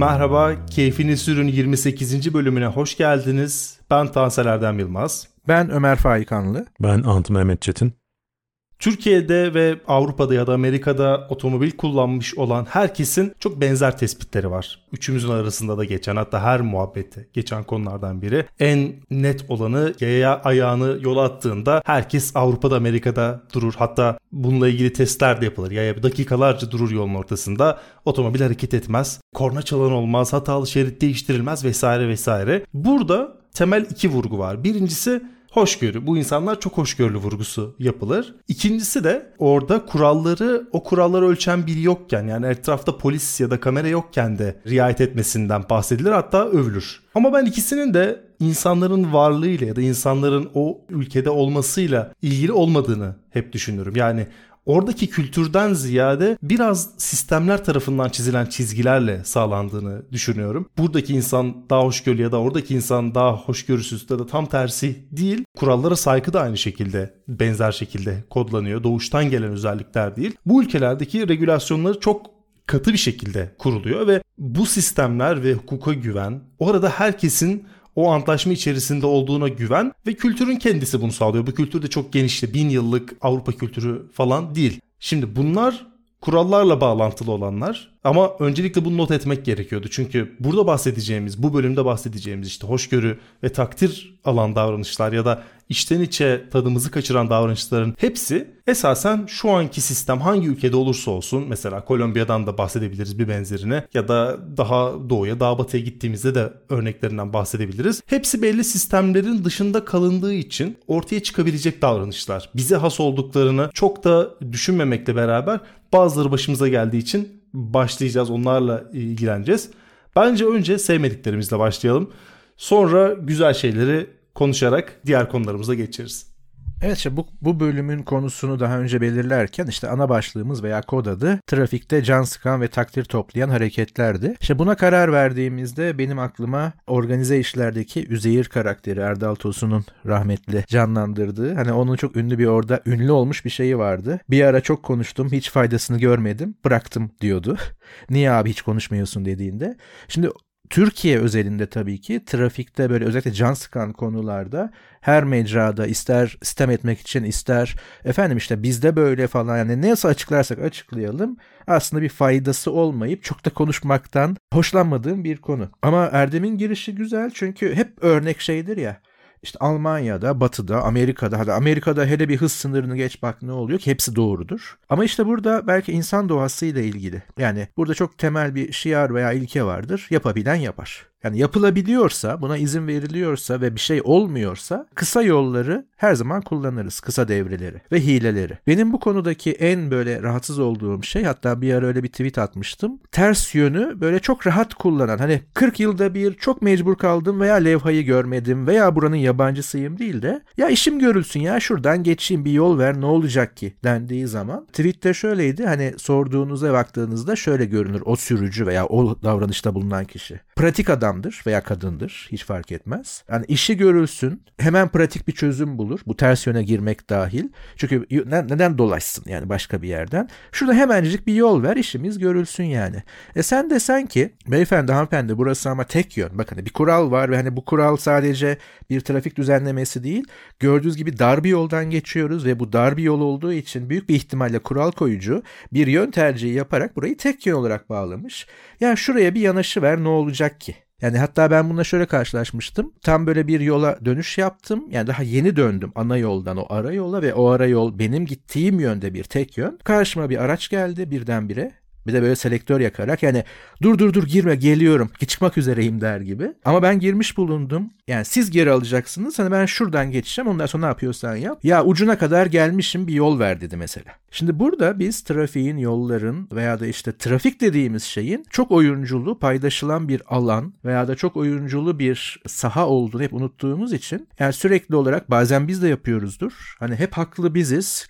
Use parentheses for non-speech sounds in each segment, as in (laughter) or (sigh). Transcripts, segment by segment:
Merhaba, Keyfini Sürün 28. bölümüne hoş geldiniz. Ben Tansel Erdem Yılmaz. Ben Ömer Faikanlı. Ben Ant Mehmet Çetin. Türkiye'de ve Avrupa'da ya da Amerika'da otomobil kullanmış olan herkesin çok benzer tespitleri var. Üçümüzün arasında da geçen hatta her muhabbette geçen konulardan biri. En net olanı yaya ayağını yola attığında herkes Avrupa'da Amerika'da durur. Hatta bununla ilgili testler de yapılır. Yaya dakikalarca durur yolun ortasında. Otomobil hareket etmez. Korna çalan olmaz. Hatalı şerit değiştirilmez vesaire vesaire. Burada temel iki vurgu var. Birincisi hoşgörü. Bu insanlar çok hoşgörülü vurgusu yapılır. İkincisi de orada kuralları o kuralları ölçen biri yokken yani etrafta polis ya da kamera yokken de riayet etmesinden bahsedilir hatta övülür. Ama ben ikisinin de insanların varlığıyla ya da insanların o ülkede olmasıyla ilgili olmadığını hep düşünürüm. Yani oradaki kültürden ziyade biraz sistemler tarafından çizilen çizgilerle sağlandığını düşünüyorum. Buradaki insan daha hoşgörülü ya da oradaki insan daha hoşgörüsüz ya da tam tersi değil. Kurallara saygı da aynı şekilde benzer şekilde kodlanıyor. Doğuştan gelen özellikler değil. Bu ülkelerdeki regülasyonları çok katı bir şekilde kuruluyor ve bu sistemler ve hukuka güven orada herkesin o antlaşma içerisinde olduğuna güven ve kültürün kendisi bunu sağlıyor. Bu kültür de çok genişti. Bin yıllık Avrupa kültürü falan değil. Şimdi bunlar kurallarla bağlantılı olanlar ama öncelikle bunu not etmek gerekiyordu. Çünkü burada bahsedeceğimiz, bu bölümde bahsedeceğimiz işte hoşgörü ve takdir alan davranışlar ya da içten içe tadımızı kaçıran davranışların hepsi esasen şu anki sistem hangi ülkede olursa olsun mesela Kolombiya'dan da bahsedebiliriz bir benzerini ya da daha doğuya daha batıya gittiğimizde de örneklerinden bahsedebiliriz. Hepsi belli sistemlerin dışında kalındığı için ortaya çıkabilecek davranışlar. Bize has olduklarını çok da düşünmemekle beraber bazıları başımıza geldiği için başlayacağız onlarla ilgileneceğiz. Bence önce sevmediklerimizle başlayalım. Sonra güzel şeyleri konuşarak diğer konularımıza geçeriz. Evet işte bu, bu bölümün konusunu daha önce belirlerken işte ana başlığımız veya kod adı trafikte can sıkan ve takdir toplayan hareketlerdi. İşte buna karar verdiğimizde benim aklıma organize işlerdeki Üzeyir karakteri Erdal Tosun'un rahmetli canlandırdığı hani onun çok ünlü bir orada ünlü olmuş bir şeyi vardı. Bir ara çok konuştum hiç faydasını görmedim bıraktım diyordu. (laughs) Niye abi hiç konuşmuyorsun dediğinde. Şimdi Türkiye özelinde tabii ki trafikte böyle özellikle can sıkan konularda her mecrada ister sistem etmek için ister efendim işte bizde böyle falan yani nasıl açıklarsak açıklayalım aslında bir faydası olmayıp çok da konuşmaktan hoşlanmadığım bir konu. Ama Erdem'in girişi güzel çünkü hep örnek şeydir ya işte Almanya'da, Batı'da, Amerika'da, hadi Amerika'da hele bir hız sınırını geç bak ne oluyor ki hepsi doğrudur. Ama işte burada belki insan doğasıyla ilgili. Yani burada çok temel bir şiar veya ilke vardır. Yapabilen yapar. Yani yapılabiliyorsa, buna izin veriliyorsa ve bir şey olmuyorsa kısa yolları her zaman kullanırız. Kısa devreleri ve hileleri. Benim bu konudaki en böyle rahatsız olduğum şey hatta bir ara öyle bir tweet atmıştım. Ters yönü böyle çok rahat kullanan hani 40 yılda bir çok mecbur kaldım veya levhayı görmedim veya buranın yabancısıyım değil de ya işim görülsün ya şuradan geçeyim bir yol ver ne olacak ki dendiği zaman tweette şöyleydi hani sorduğunuza baktığınızda şöyle görünür o sürücü veya o davranışta bulunan kişi. Pratik adam adamdır veya kadındır hiç fark etmez. Yani işi görülsün hemen pratik bir çözüm bulur. Bu ters yöne girmek dahil. Çünkü neden dolaşsın yani başka bir yerden. Şurada hemencik bir yol ver işimiz görülsün yani. E sen desen ki beyefendi hanımefendi burası ama tek yön. Bakın bir kural var ve hani bu kural sadece bir trafik düzenlemesi değil. Gördüğünüz gibi dar bir yoldan geçiyoruz ve bu dar bir yol olduğu için büyük bir ihtimalle kural koyucu bir yön tercihi yaparak burayı tek yön olarak bağlamış. Ya şuraya bir yanaşı ver ne olacak ki? Yani hatta ben bununla şöyle karşılaşmıştım. Tam böyle bir yola dönüş yaptım. Yani daha yeni döndüm ana yoldan o ara yola ve o ara yol benim gittiğim yönde bir tek yön. Karşıma bir araç geldi birdenbire. Bir de böyle selektör yakarak yani dur dur dur girme geliyorum çıkmak üzereyim der gibi. Ama ben girmiş bulundum. Yani siz geri alacaksınız hani ben şuradan geçeceğim ondan sonra ne yapıyorsan yap. Ya ucuna kadar gelmişim bir yol ver dedi mesela. Şimdi burada biz trafiğin, yolların veya da işte trafik dediğimiz şeyin çok oyunculu paydaşılan bir alan veya da çok oyunculu bir saha olduğunu hep unuttuğumuz için yani sürekli olarak bazen biz de yapıyoruzdur. Hani hep haklı biziz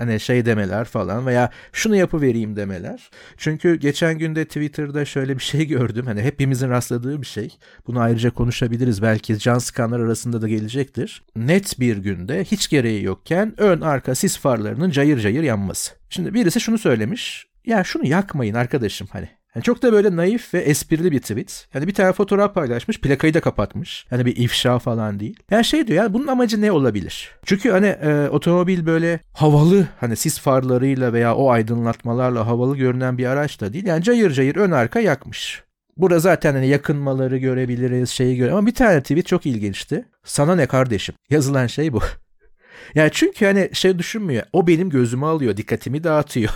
hani şey demeler falan veya şunu yapı vereyim demeler. Çünkü geçen günde Twitter'da şöyle bir şey (laughs) gördüm. Hani hepimizin rastladığı bir şey. Bunu ayrıca konuşabiliriz. Belki can sıkanlar arasında da gelecektir. Net bir günde hiç gereği yokken ön arka sis farlarının cayır cayır yanması. Şimdi birisi şunu söylemiş. Ya şunu yakmayın arkadaşım hani. Yani çok da böyle naif ve esprili bir tweet. Yani bir tane fotoğraf paylaşmış, plakayı da kapatmış. Yani bir ifşa falan değil. Yani şey diyor yani bunun amacı ne olabilir? Çünkü hani e, otomobil böyle havalı hani sis farlarıyla veya o aydınlatmalarla havalı görünen bir araç da değil. Yani cayır cayır ön arka yakmış. Burada zaten hani yakınmaları görebiliriz, şeyi göre. Ama bir tane tweet çok ilginçti. Sana ne kardeşim? (laughs) Yazılan şey bu. (laughs) yani çünkü hani şey düşünmüyor. O benim gözümü alıyor, dikkatimi dağıtıyor.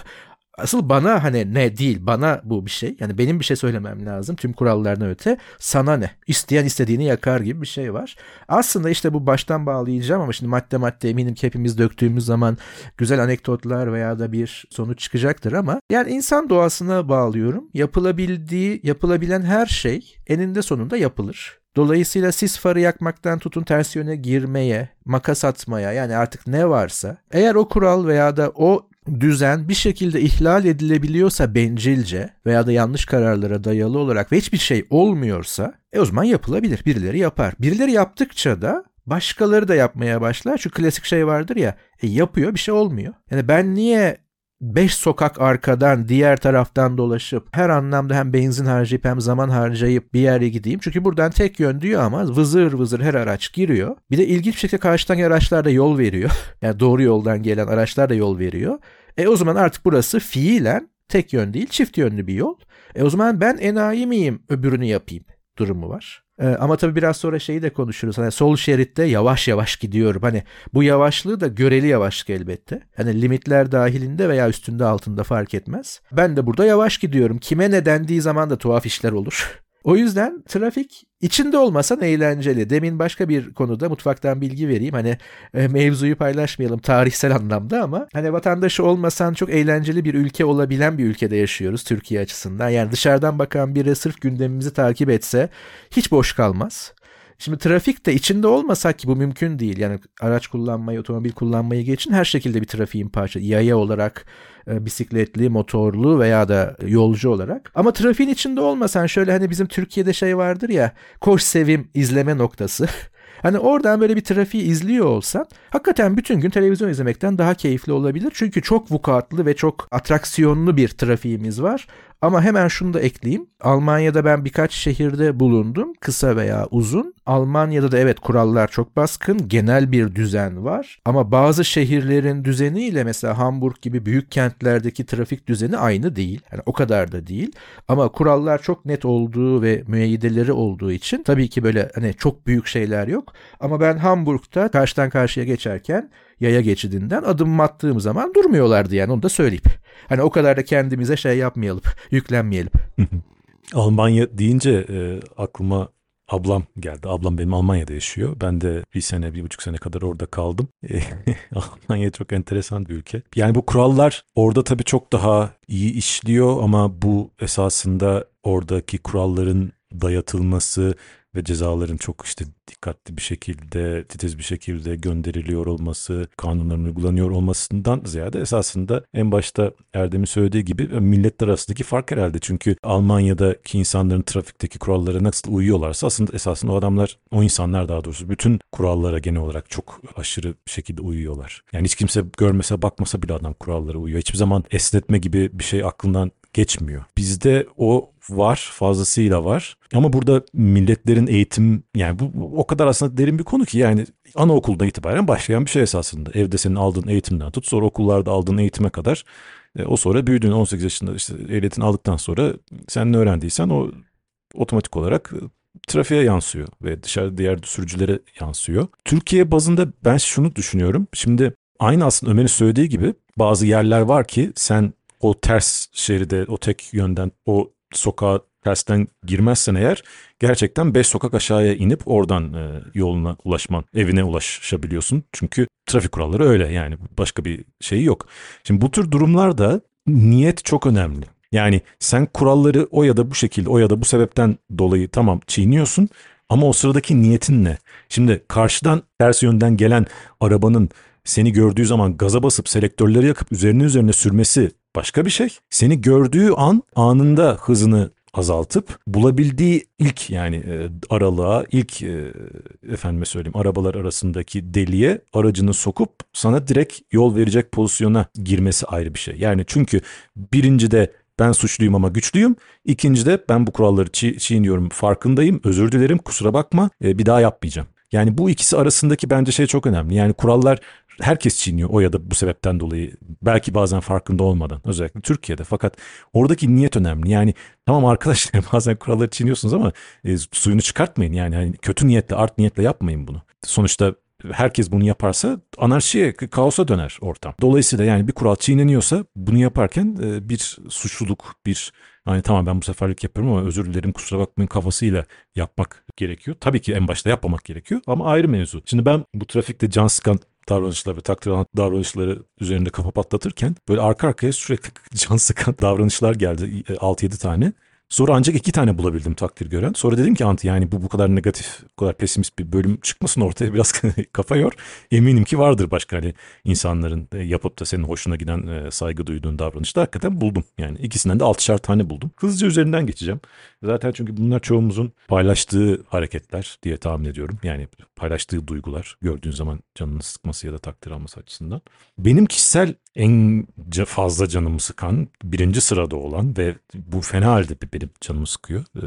Asıl bana hani ne değil bana bu bir şey. Yani benim bir şey söylemem lazım tüm kurallardan öte. Sana ne? İsteyen istediğini yakar gibi bir şey var. Aslında işte bu baştan bağlayacağım ama şimdi madde madde eminim ki hepimiz döktüğümüz zaman güzel anekdotlar veya da bir sonuç çıkacaktır ama yani insan doğasına bağlıyorum. Yapılabildiği, yapılabilen her şey eninde sonunda yapılır. Dolayısıyla sis farı yakmaktan tutun ters yöne girmeye, makas atmaya yani artık ne varsa eğer o kural veya da o düzen bir şekilde ihlal edilebiliyorsa bencilce veya da yanlış kararlara dayalı olarak ve hiçbir şey olmuyorsa e o zaman yapılabilir. Birileri yapar. Birileri yaptıkça da başkaları da yapmaya başlar. Şu klasik şey vardır ya e yapıyor bir şey olmuyor. Yani ben niye beş sokak arkadan diğer taraftan dolaşıp her anlamda hem benzin harcayıp hem zaman harcayıp bir yere gideyim. Çünkü buradan tek yön diyor ama vızır vızır her araç giriyor. Bir de ilginç bir şekilde karşıdan araçlar da yol veriyor. (laughs) Yani doğru yoldan gelen araçlar da yol veriyor. E o zaman artık burası fiilen tek yön değil çift yönlü bir yol. E o zaman ben enayi miyim öbürünü yapayım durumu var. Ee, ama tabii biraz sonra şeyi de konuşuruz. Hani sol şeritte yavaş yavaş gidiyorum. Hani bu yavaşlığı da göreli yavaşlık elbette. Hani limitler dahilinde veya üstünde altında fark etmez. Ben de burada yavaş gidiyorum. Kime ne dendiği zaman da tuhaf işler olur. O yüzden trafik içinde olmasan eğlenceli. Demin başka bir konuda mutfaktan bilgi vereyim. Hani e, mevzuyu paylaşmayalım tarihsel anlamda ama hani vatandaşı olmasan çok eğlenceli bir ülke olabilen bir ülkede yaşıyoruz Türkiye açısından. Yani dışarıdan bakan biri sırf gündemimizi takip etse hiç boş kalmaz. Şimdi trafik de içinde olmasak ki bu mümkün değil. Yani araç kullanmayı, otomobil kullanmayı geçin her şekilde bir trafiğin parçası. Yaya olarak, bisikletli, motorlu veya da yolcu olarak. Ama trafiğin içinde olmasan şöyle hani bizim Türkiye'de şey vardır ya koş sevim izleme noktası. (laughs) Hani oradan böyle bir trafiği izliyor olsan hakikaten bütün gün televizyon izlemekten daha keyifli olabilir. Çünkü çok vukuatlı ve çok atraksiyonlu bir trafiğimiz var. Ama hemen şunu da ekleyeyim. Almanya'da ben birkaç şehirde bulundum. Kısa veya uzun. Almanya'da da evet kurallar çok baskın. Genel bir düzen var. Ama bazı şehirlerin düzeniyle mesela Hamburg gibi büyük kentlerdeki trafik düzeni aynı değil. Yani o kadar da değil. Ama kurallar çok net olduğu ve müeyyideleri olduğu için tabii ki böyle hani çok büyük şeyler yok. Ama ben Hamburg'da karşıdan karşıya geçerken yaya geçidinden adım attığım zaman durmuyorlardı yani onu da söyleyip. Hani o kadar da kendimize şey yapmayalım, yüklenmeyelim. (laughs) Almanya deyince e, aklıma ablam geldi. Ablam benim Almanya'da yaşıyor. Ben de bir sene, bir buçuk sene kadar orada kaldım. (laughs) E, Almanya çok enteresan bir ülke. Yani bu kurallar orada tabii çok daha iyi işliyor ama bu esasında oradaki kuralların dayatılması ve cezaların çok işte dikkatli bir şekilde, titiz bir şekilde gönderiliyor olması, kanunların uygulanıyor olmasından ziyade esasında en başta Erdem'in söylediği gibi milletler arasındaki fark herhalde. Çünkü Almanya'daki insanların trafikteki kurallara nasıl uyuyorlarsa aslında esasında o adamlar, o insanlar daha doğrusu bütün kurallara genel olarak çok aşırı şekilde uyuyorlar. Yani hiç kimse görmese bakmasa bile adam kurallara uyuyor. Hiçbir zaman esnetme gibi bir şey aklından geçmiyor. Bizde o var, fazlasıyla var. Ama burada milletlerin eğitim yani bu o kadar aslında derin bir konu ki yani anaokulda itibaren başlayan bir şey esasında. Evde senin aldığın eğitimden tut sonra okullarda aldığın eğitime kadar e, o sonra büyüdüğün 18 yaşında işte ehliyetini aldıktan sonra sen ne öğrendiysen o otomatik olarak e, trafiğe yansıyor ve dışarıda diğer sürücülere yansıyor. Türkiye bazında ben şunu düşünüyorum. Şimdi aynı aslında Ömer'in söylediği gibi bazı yerler var ki sen o ters şeride, o tek yönden, o sokağa tersten girmezsen eğer gerçekten 5 sokak aşağıya inip oradan e, yoluna ulaşman, evine ulaşabiliyorsun. Çünkü trafik kuralları öyle yani başka bir şey yok. Şimdi bu tür durumlarda niyet çok önemli. Yani sen kuralları o ya da bu şekilde o ya da bu sebepten dolayı tamam çiğniyorsun ama o sıradaki niyetin ne? Şimdi karşıdan ters yönden gelen arabanın seni gördüğü zaman gaza basıp selektörleri yakıp üzerine üzerine sürmesi başka bir şey. Seni gördüğü an anında hızını azaltıp bulabildiği ilk yani e, aralığa, ilk e, efendime söyleyeyim arabalar arasındaki deliğe aracını sokup sana direkt yol verecek pozisyona girmesi ayrı bir şey. Yani çünkü birincide ben suçluyum ama güçlüyüm. İkincide ben bu kuralları çiğ, çiğniyorum farkındayım özür dilerim kusura bakma e, bir daha yapmayacağım. Yani bu ikisi arasındaki bence şey çok önemli. Yani kurallar herkes çiğniyor o ya da bu sebepten dolayı belki bazen farkında olmadan özellikle Türkiye'de fakat oradaki niyet önemli. Yani tamam arkadaşlar (laughs) bazen kuralları çiğniyorsunuz ama e, suyunu çıkartmayın yani hani kötü niyetle art niyetle yapmayın bunu. Sonuçta herkes bunu yaparsa anarşiye, kaosa döner ortam. Dolayısıyla yani bir kural çiğneniyorsa bunu yaparken e, bir suçluluk, bir hani tamam ben bu seferlik yapıyorum ama özür dilerim kusura bakmayın kafasıyla yapmak gerekiyor. Tabii ki en başta yapmamak gerekiyor ama ayrı mevzu. Şimdi ben bu trafikte can sıkan davranışlar ve takdir alan davranışları üzerinde kafa patlatırken böyle arka arkaya sürekli (laughs) can sıkan davranışlar geldi 6-7 e, tane. Sonra ancak iki tane bulabildim takdir gören. Sonra dedim ki Anti yani bu bu kadar negatif, bu kadar pesimist bir bölüm çıkmasın ortaya biraz (laughs) kafa yor. Eminim ki vardır başka hani insanların e, yapıp da senin hoşuna giden e, saygı duyduğun davranışlar hakikaten buldum. Yani ikisinden de altışar tane buldum. Hızlıca üzerinden geçeceğim. Zaten çünkü bunlar çoğumuzun paylaştığı hareketler diye tahmin ediyorum. Yani paylaştığı duygular gördüğün zaman canını sıkması ya da takdir alması açısından. Benim kişisel en fazla canımı sıkan birinci sırada olan ve bu fena halde benim canımı sıkıyor. Ee,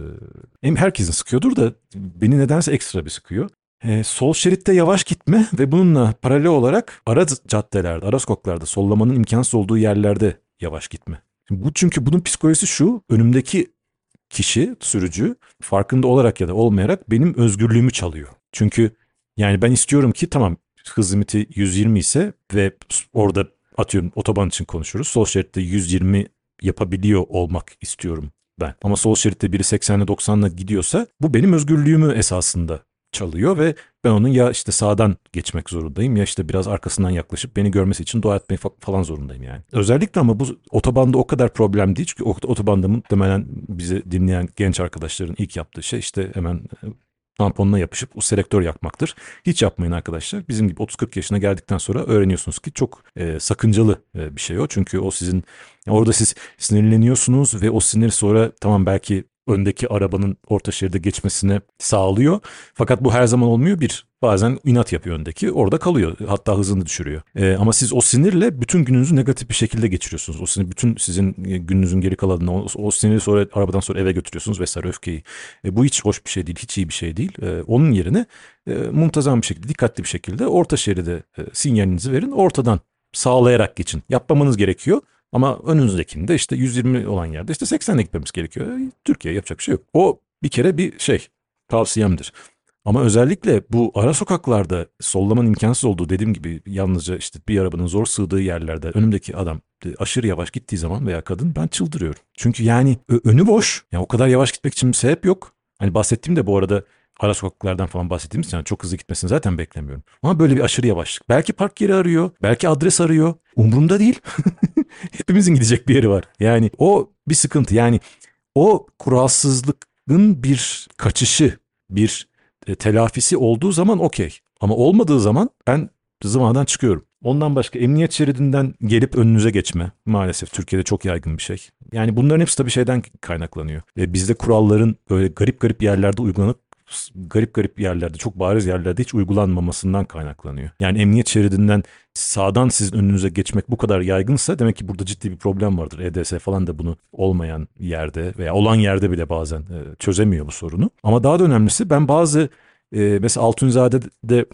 hem herkesin sıkıyordur da beni nedense ekstra bir sıkıyor. Ee, sol şeritte yavaş gitme ve bununla paralel olarak ara caddelerde, ara sokaklarda sollamanın imkansız olduğu yerlerde yavaş gitme. Bu çünkü bunun psikolojisi şu, önümdeki kişi, sürücü farkında olarak ya da olmayarak benim özgürlüğümü çalıyor. Çünkü yani ben istiyorum ki tamam hız limiti 120 ise ve orada atıyorum otoban için konuşuruz. Sol şeritte 120 yapabiliyor olmak istiyorum ben. Ama sol şeritte biri 80'le 90'la gidiyorsa bu benim özgürlüğümü esasında çalıyor ve ben onun ya işte sağdan geçmek zorundayım ya işte biraz arkasından yaklaşıp beni görmesi için dua etmeyi falan zorundayım yani. Özellikle ama bu otobanda o kadar problem değil çünkü otobanda muhtemelen bizi dinleyen genç arkadaşların ilk yaptığı şey işte hemen tamponuna yapışıp o selektör yakmaktır. Hiç yapmayın arkadaşlar. Bizim gibi 30-40 yaşına geldikten sonra öğreniyorsunuz ki çok e, sakıncalı e, bir şey o. Çünkü o sizin orada siz sinirleniyorsunuz ve o sinir sonra tamam belki öndeki arabanın orta şeride geçmesine sağlıyor. Fakat bu her zaman olmuyor. Bir, bazen inat yapıyor öndeki. Orada kalıyor. Hatta hızını düşürüyor. E, ama siz o sinirle bütün gününüzü negatif bir şekilde geçiriyorsunuz. O sinir bütün sizin gününüzün geri kalanını o, o siniri sonra arabadan sonra eve götürüyorsunuz vesaire öfkeyi. E, bu hiç hoş bir şey değil. Hiç iyi bir şey değil. E, onun yerine e, muntazam bir şekilde, dikkatli bir şekilde orta şeride e, sinyalinizi verin. Ortadan sağlayarak geçin. Yapmamanız gerekiyor. Ama önünüzdekinde işte 120 olan yerde işte 80'le gitmemiz gerekiyor. Türkiye yapacak bir şey yok. O bir kere bir şey tavsiyemdir. Ama özellikle bu ara sokaklarda sollamanın imkansız olduğu dediğim gibi yalnızca işte bir arabanın zor sığdığı yerlerde önümdeki adam aşırı yavaş gittiği zaman veya kadın ben çıldırıyorum. Çünkü yani önü boş. Yani o kadar yavaş gitmek için bir sebep yok. Hani bahsettiğim de bu arada ara sokaklardan falan bahsettiğimiz için çok hızlı gitmesini zaten beklemiyorum. Ama böyle bir aşırı yavaşlık. Belki park yeri arıyor, belki adres arıyor. Umurumda değil. (laughs) Hepimizin gidecek bir yeri var. Yani o bir sıkıntı. Yani o kuralsızlığın bir kaçışı, bir e, telafisi olduğu zaman okey. Ama olmadığı zaman ben zımadan çıkıyorum. Ondan başka emniyet şeridinden gelip önünüze geçme maalesef Türkiye'de çok yaygın bir şey. Yani bunların hepsi tabii şeyden kaynaklanıyor. Ve bizde kuralların böyle garip garip yerlerde uygulanıp garip garip yerlerde çok bariz yerlerde hiç uygulanmamasından kaynaklanıyor. Yani emniyet şeridinden sağdan sizin önünüze geçmek bu kadar yaygınsa demek ki burada ciddi bir problem vardır. EDS falan da bunu olmayan yerde veya olan yerde bile bazen e, çözemiyor bu sorunu. Ama daha da önemlisi ben bazı e, mesela Altunzade'de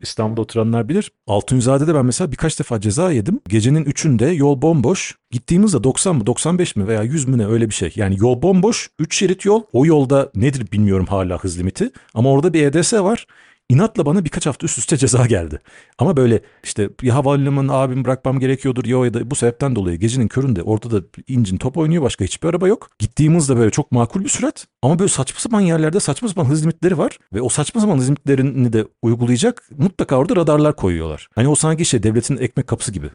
İstanbul'da oturanlar bilir. Altunzade'de ben mesela birkaç defa ceza yedim. Gecenin üçünde yol bomboş. Gittiğimizde 90 mı 95 mi veya 100 mü ne öyle bir şey. Yani yol bomboş 3 şerit yol. O yolda nedir bilmiyorum hala hız limiti. Ama orada bir EDS var. İnatla bana birkaç hafta üst üste ceza geldi. Ama böyle işte ya havalimanı abim bırakmam gerekiyordur ya ya da bu sebepten dolayı gecenin köründe orada da incin top oynuyor başka hiçbir araba yok. Gittiğimizde böyle çok makul bir sürat ama böyle saçma sapan yerlerde saçma sapan hız limitleri var ve o saçma sapan hız limitlerini de uygulayacak mutlaka orada radarlar koyuyorlar. Hani o sanki şey devletin ekmek kapısı gibi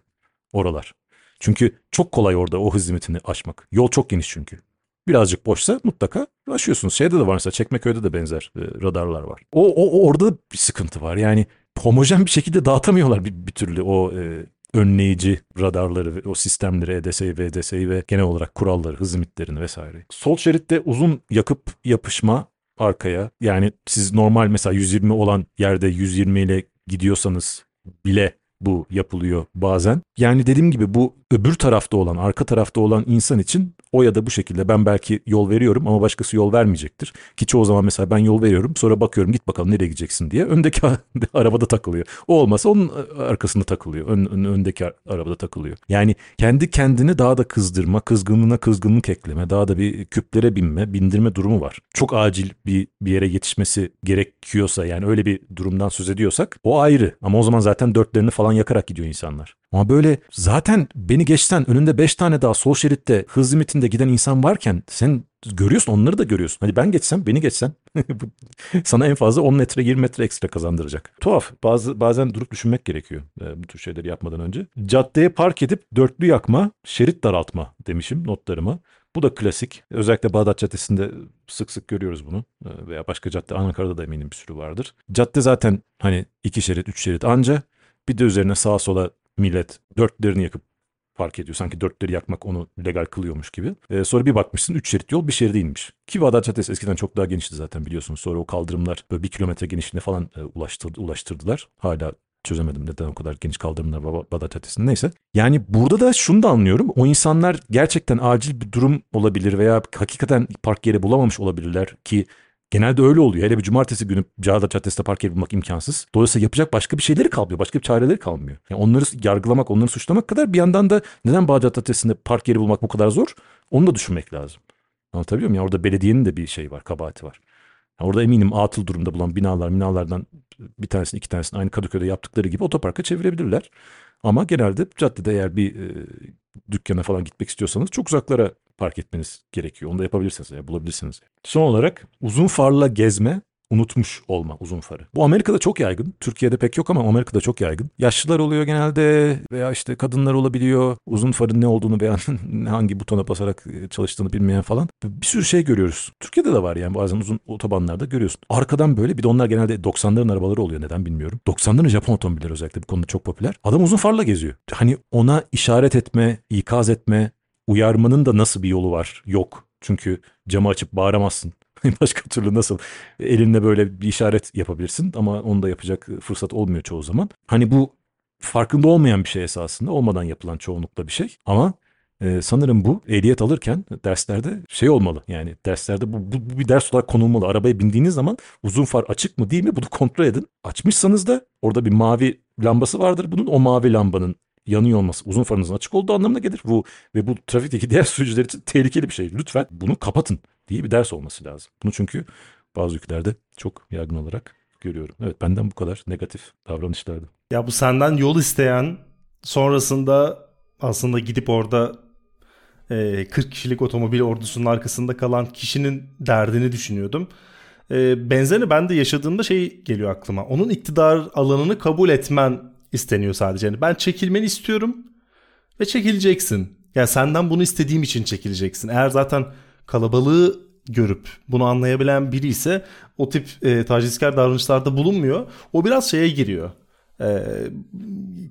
oralar. Çünkü çok kolay orada o hız limitini aşmak. Yol çok geniş çünkü birazcık boşsa mutlaka ulaşıyorsunuz. Şeyde de var mesela Çekmeköy'de de benzer e, radarlar var. O, o, o orada bir sıkıntı var. Yani homojen bir şekilde dağıtamıyorlar bir, bir türlü o e, önleyici radarları, o sistemleri, EDS'yi, VDS'yi ve genel olarak kuralları, hız limitlerini vesaire. Sol şeritte uzun yakıp yapışma arkaya. Yani siz normal mesela 120 olan yerde 120 ile gidiyorsanız bile bu yapılıyor bazen. Yani dediğim gibi bu öbür tarafta olan, arka tarafta olan insan için o ya da bu şekilde ben belki yol veriyorum ama başkası yol vermeyecektir. Ki çoğu zaman mesela ben yol veriyorum sonra bakıyorum git bakalım nereye gideceksin diye öndeki (laughs) arabada takılıyor. O olmasa onun arkasında takılıyor. Ön, ön, öndeki arabada takılıyor. Yani kendi kendini daha da kızdırma, kızgınlığına kızgınlık ekleme, daha da bir küplere binme, bindirme durumu var. Çok acil bir bir yere yetişmesi gerekiyorsa yani öyle bir durumdan söz ediyorsak o ayrı. Ama o zaman zaten dörtlerini falan yakarak gidiyor insanlar. Ama böyle zaten beni geçten önünde 5 tane daha sol şeritte hız limitinde giden insan varken sen görüyorsun onları da görüyorsun. Hani ben geçsem beni geçsen (laughs) sana en fazla 10 metre 20 metre ekstra kazandıracak. Tuhaf. Bazı bazen durup düşünmek gerekiyor e, bu tür şeyleri yapmadan önce. Caddeye park edip dörtlü yakma, şerit daraltma demişim notlarıma. Bu da klasik. Özellikle Bağdat Caddesi'nde sık sık görüyoruz bunu. E, veya başka cadde Ankara'da da eminim bir sürü vardır. Cadde zaten hani iki şerit, üç şerit anca. Bir de üzerine sağa sola millet dörtlerini yakıp fark ediyor. Sanki dörtleri yakmak onu legal kılıyormuş gibi. Ee, sonra bir bakmışsın üç şerit yol bir şerit değilmiş. Ki Bağdat Caddesi eskiden çok daha genişti zaten biliyorsunuz. Sonra o kaldırımlar böyle bir kilometre genişliğine falan e, ulaştırdı, ulaştırdılar. Hala çözemedim neden o kadar geniş kaldırımlar Bağdat Caddesi'nde neyse. Yani burada da şunu da anlıyorum. O insanlar gerçekten acil bir durum olabilir veya hakikaten park yeri bulamamış olabilirler ki Genelde öyle oluyor. Hele bir cumartesi günü Cağda Caddesi'nde park yeri bulmak imkansız. Dolayısıyla yapacak başka bir şeyleri kalmıyor. Başka bir çareleri kalmıyor. Yani onları yargılamak, onları suçlamak kadar bir yandan da neden Bağdat Caddesi'nde park yeri bulmak bu kadar zor? Onu da düşünmek lazım. Anlatabiliyor muyum? Yani orada belediyenin de bir şey var, kabahati var. Yani orada eminim atıl durumda bulan binalar, binalardan bir tanesini iki tanesini aynı Kadıköy'de yaptıkları gibi otoparka çevirebilirler. Ama genelde caddede eğer bir e, dükkana falan gitmek istiyorsanız çok uzaklara park etmeniz gerekiyor. Onu da yapabilirsiniz, yani bulabilirsiniz. Son olarak uzun farla gezme unutmuş olma uzun farı. Bu Amerika'da çok yaygın. Türkiye'de pek yok ama Amerika'da çok yaygın. Yaşlılar oluyor genelde veya işte kadınlar olabiliyor. Uzun farın ne olduğunu veya (laughs) hangi butona basarak e, çalıştığını bilmeyen falan. Bir sürü şey görüyoruz. Türkiye'de de var yani bazen uzun otobanlarda görüyorsun. Arkadan böyle bir de onlar genelde 90'ların arabaları oluyor neden bilmiyorum. 90'ların Japon otomobilleri özellikle bu konuda çok popüler. Adam uzun farla geziyor. Hani ona işaret etme, ikaz etme, uyarmanın da nasıl bir yolu var? Yok. Çünkü camı açıp bağıramazsın. (laughs) Başka türlü nasıl elinle böyle bir işaret yapabilirsin ama onu da yapacak fırsat olmuyor çoğu zaman. Hani bu farkında olmayan bir şey esasında olmadan yapılan çoğunlukla bir şey ama ee, sanırım bu ehliyet alırken derslerde şey olmalı. Yani derslerde bu, bu, bu bir ders olarak konulmalı. Arabaya bindiğiniz zaman uzun far açık mı değil mi bunu (laughs) kontrol edin. Açmışsanız da orada bir mavi lambası vardır. Bunun o mavi lambanın yanıyor olması uzun farınızın açık olduğu anlamına gelir. Bu ve bu trafikteki diğer (laughs) sürücüler için tehlikeli bir şey. Lütfen bunu kapatın diye bir ders olması lazım. Bunu çünkü bazı ülkelerde çok yaygın olarak görüyorum. Evet benden bu kadar negatif davranışlardı. Ya bu senden yol isteyen sonrasında aslında gidip orada e, 40 kişilik otomobil ordusunun arkasında kalan kişinin derdini düşünüyordum. E, benzerini ben de yaşadığımda şey geliyor aklıma. Onun iktidar alanını kabul etmen isteniyor sadece. Yani ben çekilmeni istiyorum ve çekileceksin. Yani senden bunu istediğim için çekileceksin. Eğer zaten kalabalığı görüp bunu anlayabilen biri ise o tip e, tacizkar davranışlarda bulunmuyor. O biraz şeye giriyor. E,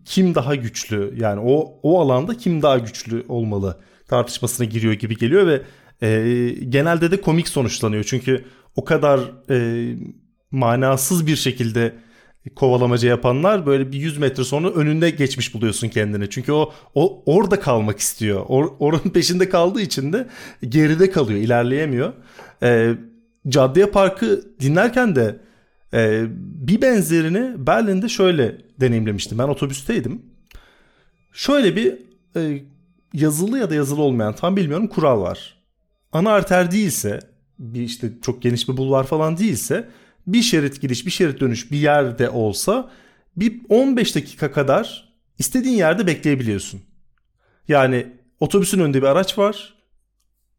kim daha güçlü yani o o alanda kim daha güçlü olmalı tartışmasına giriyor gibi geliyor ve e, genelde de komik sonuçlanıyor. Çünkü o kadar e, manasız bir şekilde kovalamaca yapanlar böyle bir 100 metre sonra önünde geçmiş buluyorsun kendini. Çünkü o, o orada kalmak istiyor. Or, oranın (laughs) peşinde kaldığı için de geride kalıyor, ilerleyemiyor. E, Caddeye Park'ı dinlerken de e, bir benzerini Berlin'de şöyle deneyimlemiştim. Ben otobüsteydim. Şöyle bir e, yazılı ya da yazılı olmayan tam bilmiyorum kural var. Ana arter değilse bir işte çok geniş bir bulvar falan değilse bir şerit gidiş bir şerit dönüş bir yerde olsa bir 15 dakika kadar istediğin yerde bekleyebiliyorsun. Yani otobüsün önünde bir araç var.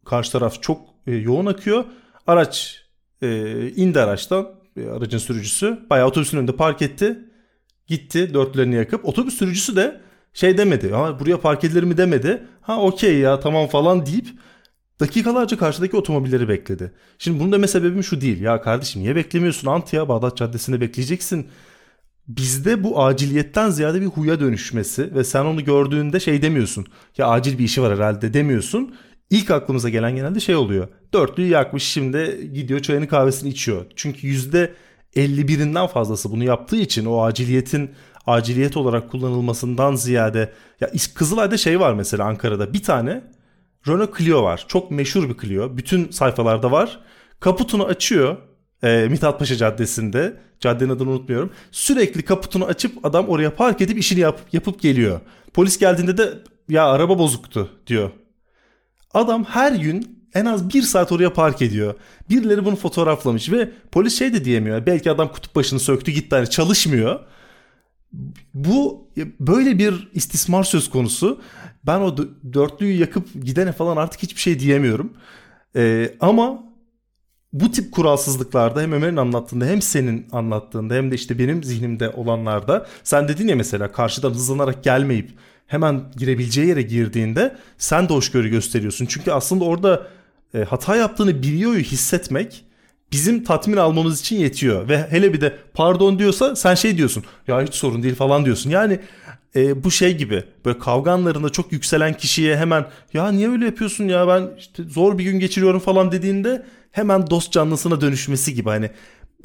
Karşı taraf çok e, yoğun akıyor. Araç e, indi araçtan e, aracın sürücüsü. Bayağı otobüsün önünde park etti. Gitti dörtlerini yakıp. Otobüs sürücüsü de şey demedi. Ha, buraya park edilir mi demedi. Ha okey ya tamam falan deyip dakikalarca karşıdaki otomobilleri bekledi. Şimdi bunun deme sebebim şu değil. Ya kardeşim niye beklemiyorsun? Antiya Bağdat Caddesi'nde bekleyeceksin. Bizde bu aciliyetten ziyade bir huya dönüşmesi ve sen onu gördüğünde şey demiyorsun. Ya acil bir işi var herhalde demiyorsun. İlk aklımıza gelen genelde şey oluyor. Dörtlüyü yakmış şimdi gidiyor çayını kahvesini içiyor. Çünkü yüzde 51'inden fazlası bunu yaptığı için o aciliyetin aciliyet olarak kullanılmasından ziyade ya Kızılay'da şey var mesela Ankara'da bir tane Renault Clio var. Çok meşhur bir Clio. Bütün sayfalarda var. Kaputunu açıyor. E, Mithat Paşa Caddesi'nde. Caddenin adını unutmuyorum. Sürekli kaputunu açıp adam oraya park edip işini yap, yapıp geliyor. Polis geldiğinde de ya araba bozuktu diyor. Adam her gün en az bir saat oraya park ediyor. Birileri bunu fotoğraflamış ve polis şey de diyemiyor. Belki adam kutup başını söktü gitti hani çalışmıyor. Bu böyle bir istismar söz konusu. Ben o dörtlüyü yakıp gidene falan artık hiçbir şey diyemiyorum. Ee, ama bu tip kuralsızlıklarda hem Ömer'in anlattığında hem senin anlattığında hem de işte benim zihnimde olanlarda sen dedin ya mesela karşıdan hızlanarak gelmeyip hemen girebileceği yere girdiğinde sen de hoşgörü gösteriyorsun. Çünkü aslında orada e, hata yaptığını biliyor hissetmek bizim tatmin almamız için yetiyor. Ve hele bir de pardon diyorsa sen şey diyorsun ya hiç sorun değil falan diyorsun. Yani e, bu şey gibi böyle kavga anlarında çok yükselen kişiye hemen ya niye öyle yapıyorsun ya ben işte zor bir gün geçiriyorum falan dediğinde hemen dost canlısına dönüşmesi gibi hani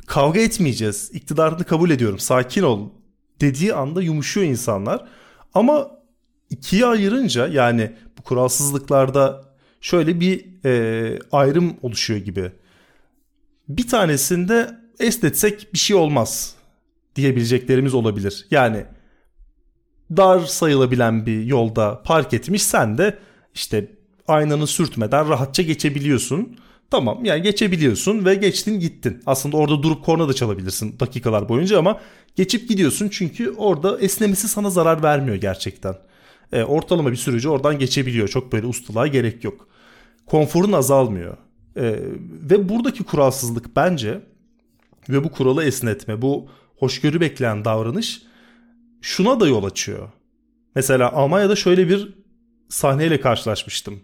kavga etmeyeceğiz iktidarını kabul ediyorum sakin ol dediği anda yumuşuyor insanlar ama ikiye ayırınca yani bu kuralsızlıklarda şöyle bir e, ayrım oluşuyor gibi. Bir tanesinde esnetsek bir şey olmaz diyebileceklerimiz olabilir. Yani dar sayılabilen bir yolda park etmiş sen de işte aynanı sürtmeden rahatça geçebiliyorsun. Tamam yani geçebiliyorsun ve geçtin gittin. Aslında orada durup korna da çalabilirsin dakikalar boyunca ama geçip gidiyorsun çünkü orada esnemesi sana zarar vermiyor gerçekten. E, ortalama bir sürücü oradan geçebiliyor. Çok böyle ustalığa gerek yok. Konforun azalmıyor. E, ve buradaki kuralsızlık bence ve bu kuralı esnetme, bu hoşgörü bekleyen davranış şuna da yol açıyor. Mesela Almanya'da şöyle bir sahneyle karşılaşmıştım.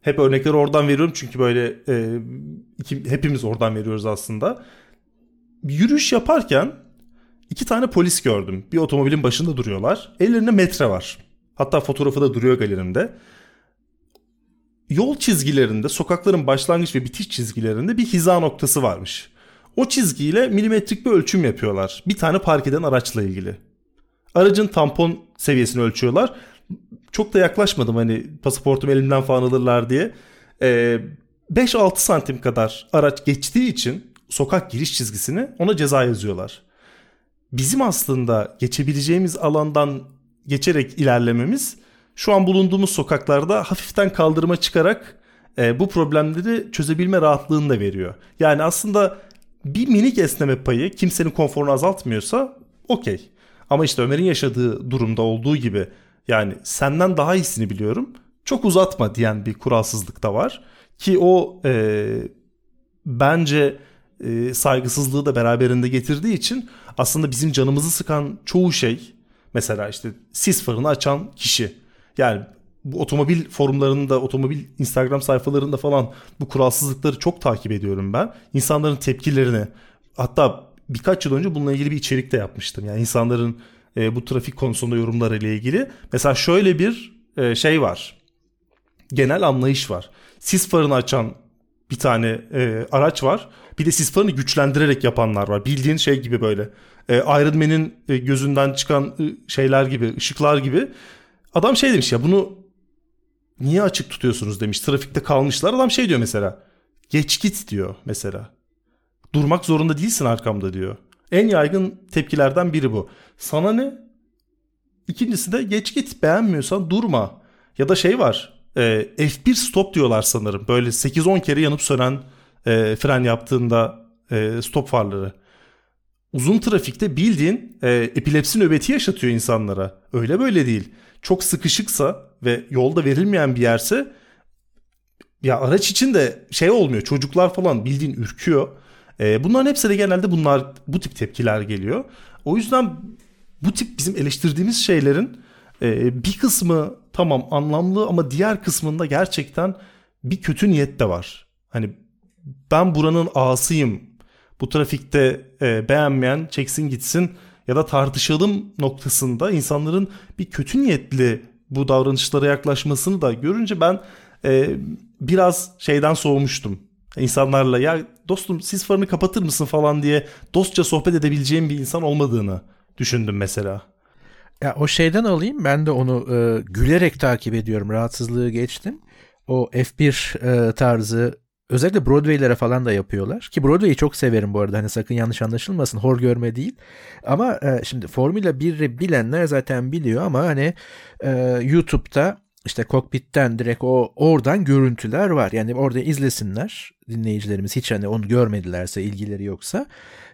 Hep örnekleri oradan veriyorum çünkü böyle e, iki, hepimiz oradan veriyoruz aslında. Yürüyüş yaparken iki tane polis gördüm. Bir otomobilin başında duruyorlar. Ellerinde metre var. Hatta fotoğrafı da duruyor galerimde. Yol çizgilerinde, sokakların başlangıç ve bitiş çizgilerinde bir hiza noktası varmış. O çizgiyle milimetrik bir ölçüm yapıyorlar. Bir tane park eden araçla ilgili. Aracın tampon seviyesini ölçüyorlar. Çok da yaklaşmadım hani pasaportum elimden falan alırlar diye. Ee, 5-6 santim kadar araç geçtiği için sokak giriş çizgisini ona ceza yazıyorlar. Bizim aslında geçebileceğimiz alandan geçerek ilerlememiz şu an bulunduğumuz sokaklarda hafiften kaldırıma çıkarak e, bu problemleri çözebilme rahatlığını da veriyor. Yani aslında bir minik esneme payı kimsenin konforunu azaltmıyorsa okey. Ama işte Ömer'in yaşadığı durumda olduğu gibi yani senden daha iyisini biliyorum. Çok uzatma diyen bir kuralsızlık da var. Ki o e, bence e, saygısızlığı da beraberinde getirdiği için aslında bizim canımızı sıkan çoğu şey mesela işte sis farını açan kişi. Yani bu otomobil forumlarında, otomobil Instagram sayfalarında falan bu kuralsızlıkları çok takip ediyorum ben. İnsanların tepkilerini hatta birkaç yıl önce bununla ilgili bir içerik de yapmıştım. Yani insanların e, bu trafik konusunda yorumları ile ilgili. Mesela şöyle bir e, şey var. Genel anlayış var. Sis farını açan bir tane e, araç var. Bir de sis farını güçlendirerek yapanlar var. Bildiğin şey gibi böyle. E, Iron Man'in e, gözünden çıkan e, şeyler gibi, ışıklar gibi. Adam şey demiş ya bunu niye açık tutuyorsunuz demiş. Trafikte kalmışlar. Adam şey diyor mesela. Geç git diyor mesela. Durmak zorunda değilsin arkamda diyor. En yaygın tepkilerden biri bu. Sana ne? İkincisi de geç git beğenmiyorsan durma. Ya da şey var. E, F1 stop diyorlar sanırım. Böyle 8-10 kere yanıp sönen e, fren yaptığında e, stop farları. Uzun trafikte bildiğin e, epilepsi nöbeti yaşatıyor insanlara. Öyle böyle değil. Çok sıkışıksa ve yolda verilmeyen bir yerse ya araç için de şey olmuyor. Çocuklar falan bildiğin ürküyor. E, bunların hepsi de genelde bunlar bu tip tepkiler geliyor. O yüzden bu tip bizim eleştirdiğimiz şeylerin e, bir kısmı tamam anlamlı ama diğer kısmında gerçekten bir kötü niyet de var. Hani ben buranın ağasıyım. Bu trafikte e, beğenmeyen çeksin gitsin ya da tartışalım noktasında insanların bir kötü niyetli bu davranışlara yaklaşmasını da görünce ben e, biraz şeyden soğumuştum insanlarla ya dostum sis farını kapatır mısın falan diye dostça sohbet edebileceğim bir insan olmadığını düşündüm mesela. Ya o şeyden alayım ben de onu e, gülerek takip ediyorum rahatsızlığı geçtim. o F1 e, tarzı özellikle Broadway'lere falan da yapıyorlar. Ki Broadway'i çok severim bu arada. Hani sakın yanlış anlaşılmasın. Hor görme değil. Ama e, şimdi Formula 1'i bilenler zaten biliyor ama hani e, YouTube'da işte kokpitten direkt o oradan görüntüler var. Yani orada izlesinler dinleyicilerimiz hiç hani onu görmedilerse ilgileri yoksa.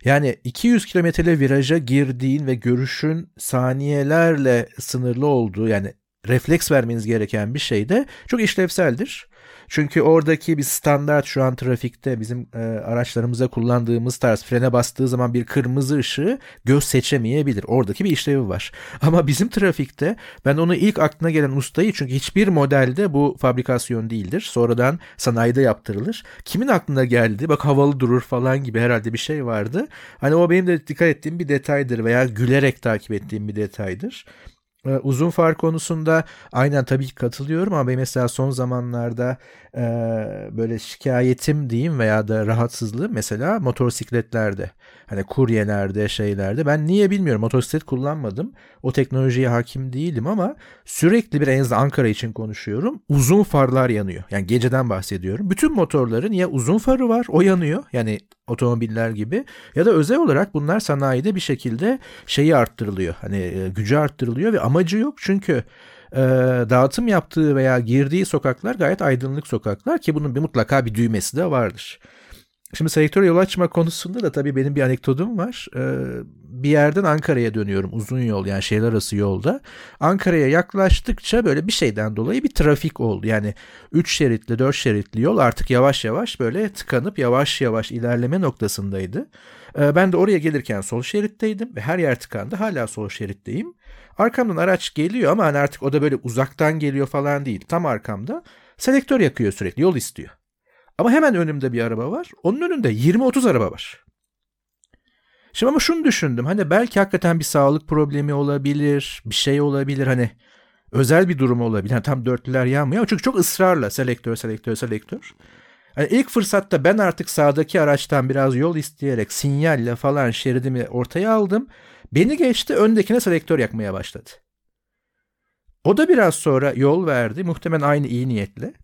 Yani 200 kilometre viraja girdiğin ve görüşün saniyelerle sınırlı olduğu yani refleks vermeniz gereken bir şey de çok işlevseldir. Çünkü oradaki bir standart şu an trafikte bizim e, araçlarımıza kullandığımız tarz frene bastığı zaman bir kırmızı ışığı göz seçemeyebilir. Oradaki bir işlevi var. (laughs) Ama bizim trafikte ben onu ilk aklına gelen ustayı çünkü hiçbir modelde bu fabrikasyon değildir. Sonradan sanayide yaptırılır. Kimin aklına geldi? Bak havalı durur falan gibi herhalde bir şey vardı. Hani o benim de dikkat ettiğim bir detaydır veya gülerek takip ettiğim bir detaydır. Ee, uzun far konusunda aynen tabii ki katılıyorum ama benim mesela son zamanlarda e, böyle şikayetim diyeyim veya da rahatsızlığı mesela motosikletlerde. Hani kuryelerde şeylerde ben niye bilmiyorum motosiklet kullanmadım. O teknolojiye hakim değilim ama sürekli bir en azından Ankara için konuşuyorum. Uzun farlar yanıyor. Yani geceden bahsediyorum. Bütün motorların ya uzun farı var o yanıyor. Yani otomobiller gibi ya da özel olarak bunlar sanayide bir şekilde şeyi arttırılıyor. Hani e, gücü arttırılıyor ve amacı yok çünkü e, dağıtım yaptığı veya girdiği sokaklar gayet aydınlık sokaklar ki bunun bir mutlaka bir düğmesi de vardır. Şimdi selektöre yol açma konusunda da tabii benim bir anekdotum var. Ee, bir yerden Ankara'ya dönüyorum uzun yol yani şehirler arası yolda. Ankara'ya yaklaştıkça böyle bir şeyden dolayı bir trafik oldu. Yani 3 şeritli 4 şeritli yol artık yavaş yavaş böyle tıkanıp yavaş yavaş ilerleme noktasındaydı. Ee, ben de oraya gelirken sol şeritteydim ve her yer tıkandı. Hala sol şeritteyim. Arkamdan araç geliyor ama hani artık o da böyle uzaktan geliyor falan değil. Tam arkamda selektör yakıyor sürekli yol istiyor. Ama hemen önümde bir araba var. Onun önünde 20-30 araba var. Şimdi ama şunu düşündüm. Hani belki hakikaten bir sağlık problemi olabilir. Bir şey olabilir. Hani özel bir durum olabilir. Yani tam dörtlüler yanmıyor. Çünkü çok ısrarla selektör, selektör, selektör. Hani ilk fırsatta ben artık sağdaki araçtan biraz yol isteyerek sinyalle falan şeridimi ortaya aldım. Beni geçti öndekine selektör yakmaya başladı. O da biraz sonra yol verdi. Muhtemelen aynı iyi niyetle.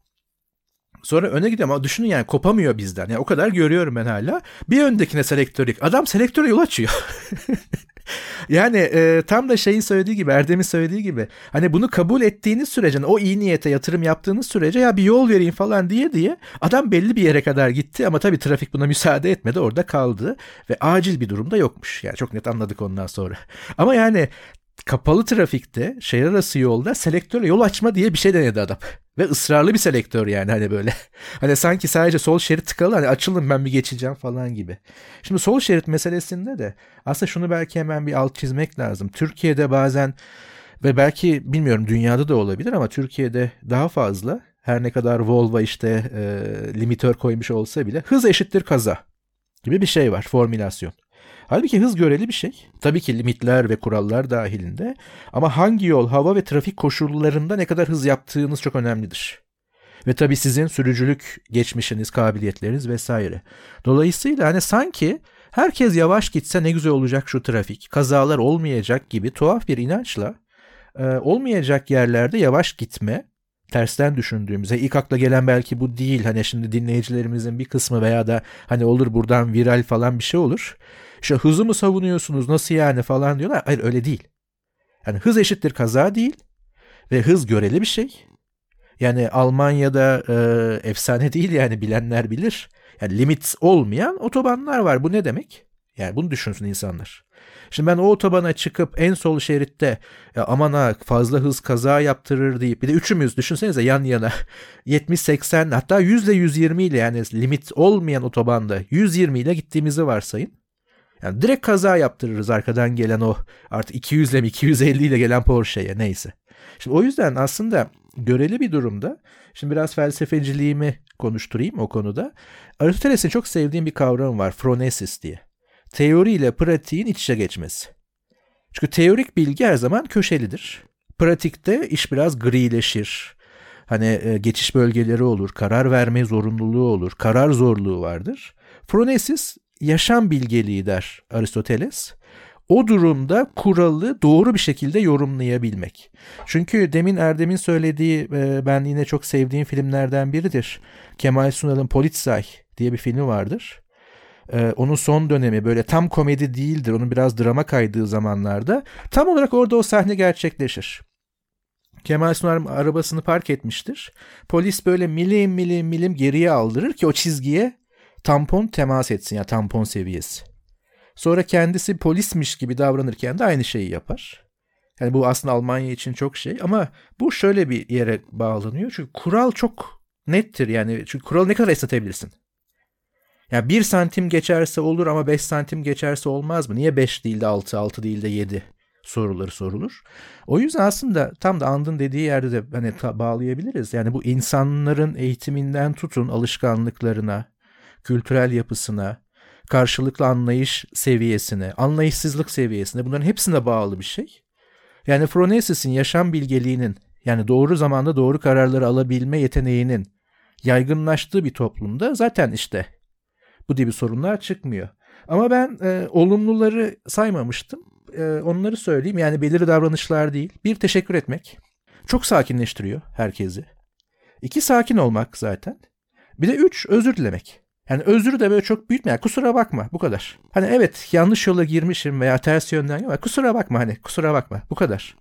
Sonra öne gidiyor ama düşünün yani kopamıyor bizden. Yani o kadar görüyorum ben hala. Bir öndekine selektörük. Adam selektöre yol açıyor. (laughs) yani e, tam da şeyin söylediği gibi Erdem'in söylediği gibi hani bunu kabul ettiğiniz sürece hani o iyi niyete yatırım yaptığınız sürece ya bir yol vereyim falan diye diye adam belli bir yere kadar gitti ama tabii trafik buna müsaade etmedi orada kaldı ve acil bir durumda yokmuş. Yani çok net anladık ondan sonra. (laughs) Ama yani kapalı trafikte şehir arası yolda selektörle yol açma diye bir şey denedi adam. Ve ısrarlı bir selektör yani hani böyle. (laughs) Hani sanki sadece sol şerit tıkalı hani açılın ben bir geçeceğim falan gibi. Şimdi sol şerit meselesinde de aslında şunu belki hemen bir alt çizmek lazım. Türkiye'de bazen ve belki bilmiyorum dünyada da olabilir ama Türkiye'de daha fazla her ne kadar Volvo işte e, limitör koymuş olsa bile hız eşittir kaza gibi bir şey var formülasyon. Halbuki hız göreli bir şey. Tabii ki limitler ve kurallar dahilinde. Ama hangi yol, hava ve trafik koşullarında ne kadar hız yaptığınız çok önemlidir. Ve tabii sizin sürücülük geçmişiniz, kabiliyetleriniz vesaire. Dolayısıyla hani sanki herkes yavaş gitse ne güzel olacak şu trafik, kazalar olmayacak gibi tuhaf bir inançla e, olmayacak yerlerde yavaş gitme, tersten düşündüğümüzde ilk akla gelen belki bu değil. Hani şimdi dinleyicilerimizin bir kısmı veya da hani olur buradan viral falan bir şey olur. İşte hızı mı savunuyorsunuz nasıl yani falan diyorlar. Hayır öyle değil. Yani hız eşittir kaza değil ve hız göreli bir şey. Yani Almanya'da e, efsane değil yani bilenler bilir. Yani limit olmayan otobanlar var. Bu ne demek? Yani bunu düşünsün insanlar. Şimdi ben o otobana çıkıp en sol şeritte ya aman ha fazla hız kaza yaptırır deyip bir de üçümüz düşünsenize yan yana (laughs) 70-80 hatta 100 ile 120 ile yani limit olmayan otobanda 120 ile gittiğimizi varsayın. Yani direkt kaza yaptırırız arkadan gelen o artık 200 ile 250 ile gelen Porsche'ye neyse. Şimdi o yüzden aslında göreli bir durumda şimdi biraz felsefeciliğimi konuşturayım o konuda. Aristoteles'in çok sevdiğim bir kavram var phronesis diye. Teori ile pratiğin iç içe geçmesi. Çünkü teorik bilgi her zaman köşelidir. Pratikte iş biraz grileşir. Hani e, geçiş bölgeleri olur, karar verme zorunluluğu olur, karar zorluğu vardır. Phronesis yaşam bilgeliği der Aristoteles. o durumda kuralı doğru bir şekilde yorumlayabilmek. Çünkü demin Erdem'in söylediği e, ben yine çok sevdiğim filmlerden biridir. Kemal Sunal'ın Polizei diye bir filmi vardır. E, onun son dönemi böyle tam komedi değildir. Onun biraz drama kaydığı zamanlarda tam olarak orada o sahne gerçekleşir. Kemal Sunal arabasını park etmiştir. Polis böyle milim milim milim geriye aldırır ki o çizgiye tampon temas etsin ya yani tampon seviyesi. Sonra kendisi polismiş gibi davranırken de aynı şeyi yapar. Yani bu aslında Almanya için çok şey ama bu şöyle bir yere bağlanıyor. Çünkü kural çok nettir yani. Çünkü kuralı ne kadar esnetebilirsin? Yani bir santim geçerse olur ama beş santim geçerse olmaz mı? Niye beş değil de altı, altı değil de yedi soruları sorulur. O yüzden aslında tam da And'ın dediği yerde de hani bağlayabiliriz. Yani bu insanların eğitiminden tutun alışkanlıklarına, kültürel yapısına, karşılıklı anlayış seviyesine, anlayışsızlık seviyesine bunların hepsine bağlı bir şey. Yani Phronesis'in yaşam bilgeliğinin yani doğru zamanda doğru kararları alabilme yeteneğinin yaygınlaştığı bir toplumda zaten işte bu gibi sorunlar çıkmıyor. Ama ben e, olumluları saymamıştım. E, onları söyleyeyim. Yani belirli davranışlar değil. Bir teşekkür etmek. Çok sakinleştiriyor herkesi. İki sakin olmak zaten. Bir de üç özür dilemek. Yani özrü de böyle çok büyütme. Yani kusura bakma bu kadar. Hani evet yanlış yola girmişim veya ters yönden ama kusura bakma hani kusura bakma bu kadar.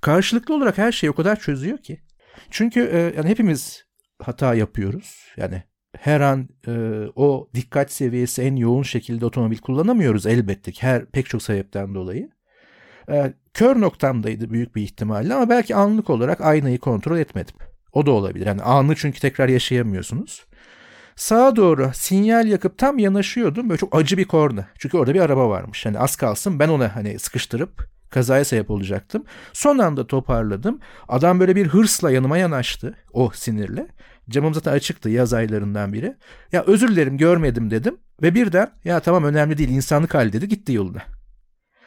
Karşılıklı olarak her şeyi o kadar çözüyor ki. Çünkü e, yani hepimiz hata yapıyoruz. Yani her an e, o dikkat seviyesi en yoğun şekilde otomobil kullanamıyoruz elbette ki her pek çok sebepten dolayı. E, kör noktamdaydı büyük bir ihtimalle ama belki anlık olarak aynayı kontrol etmedim. O da olabilir. Yani anı çünkü tekrar yaşayamıyorsunuz. Sağa doğru sinyal yakıp tam yanaşıyordum. Böyle çok acı bir korna. Çünkü orada bir araba varmış. Hani az kalsın ben ona hani sıkıştırıp kazaya sebep olacaktım. Son anda toparladım. Adam böyle bir hırsla yanıma yanaştı. O sinirle. Camım zaten açıktı yaz aylarından biri. Ya özür dilerim görmedim dedim. Ve birden ya tamam önemli değil insanlık hali dedi gitti yoluna.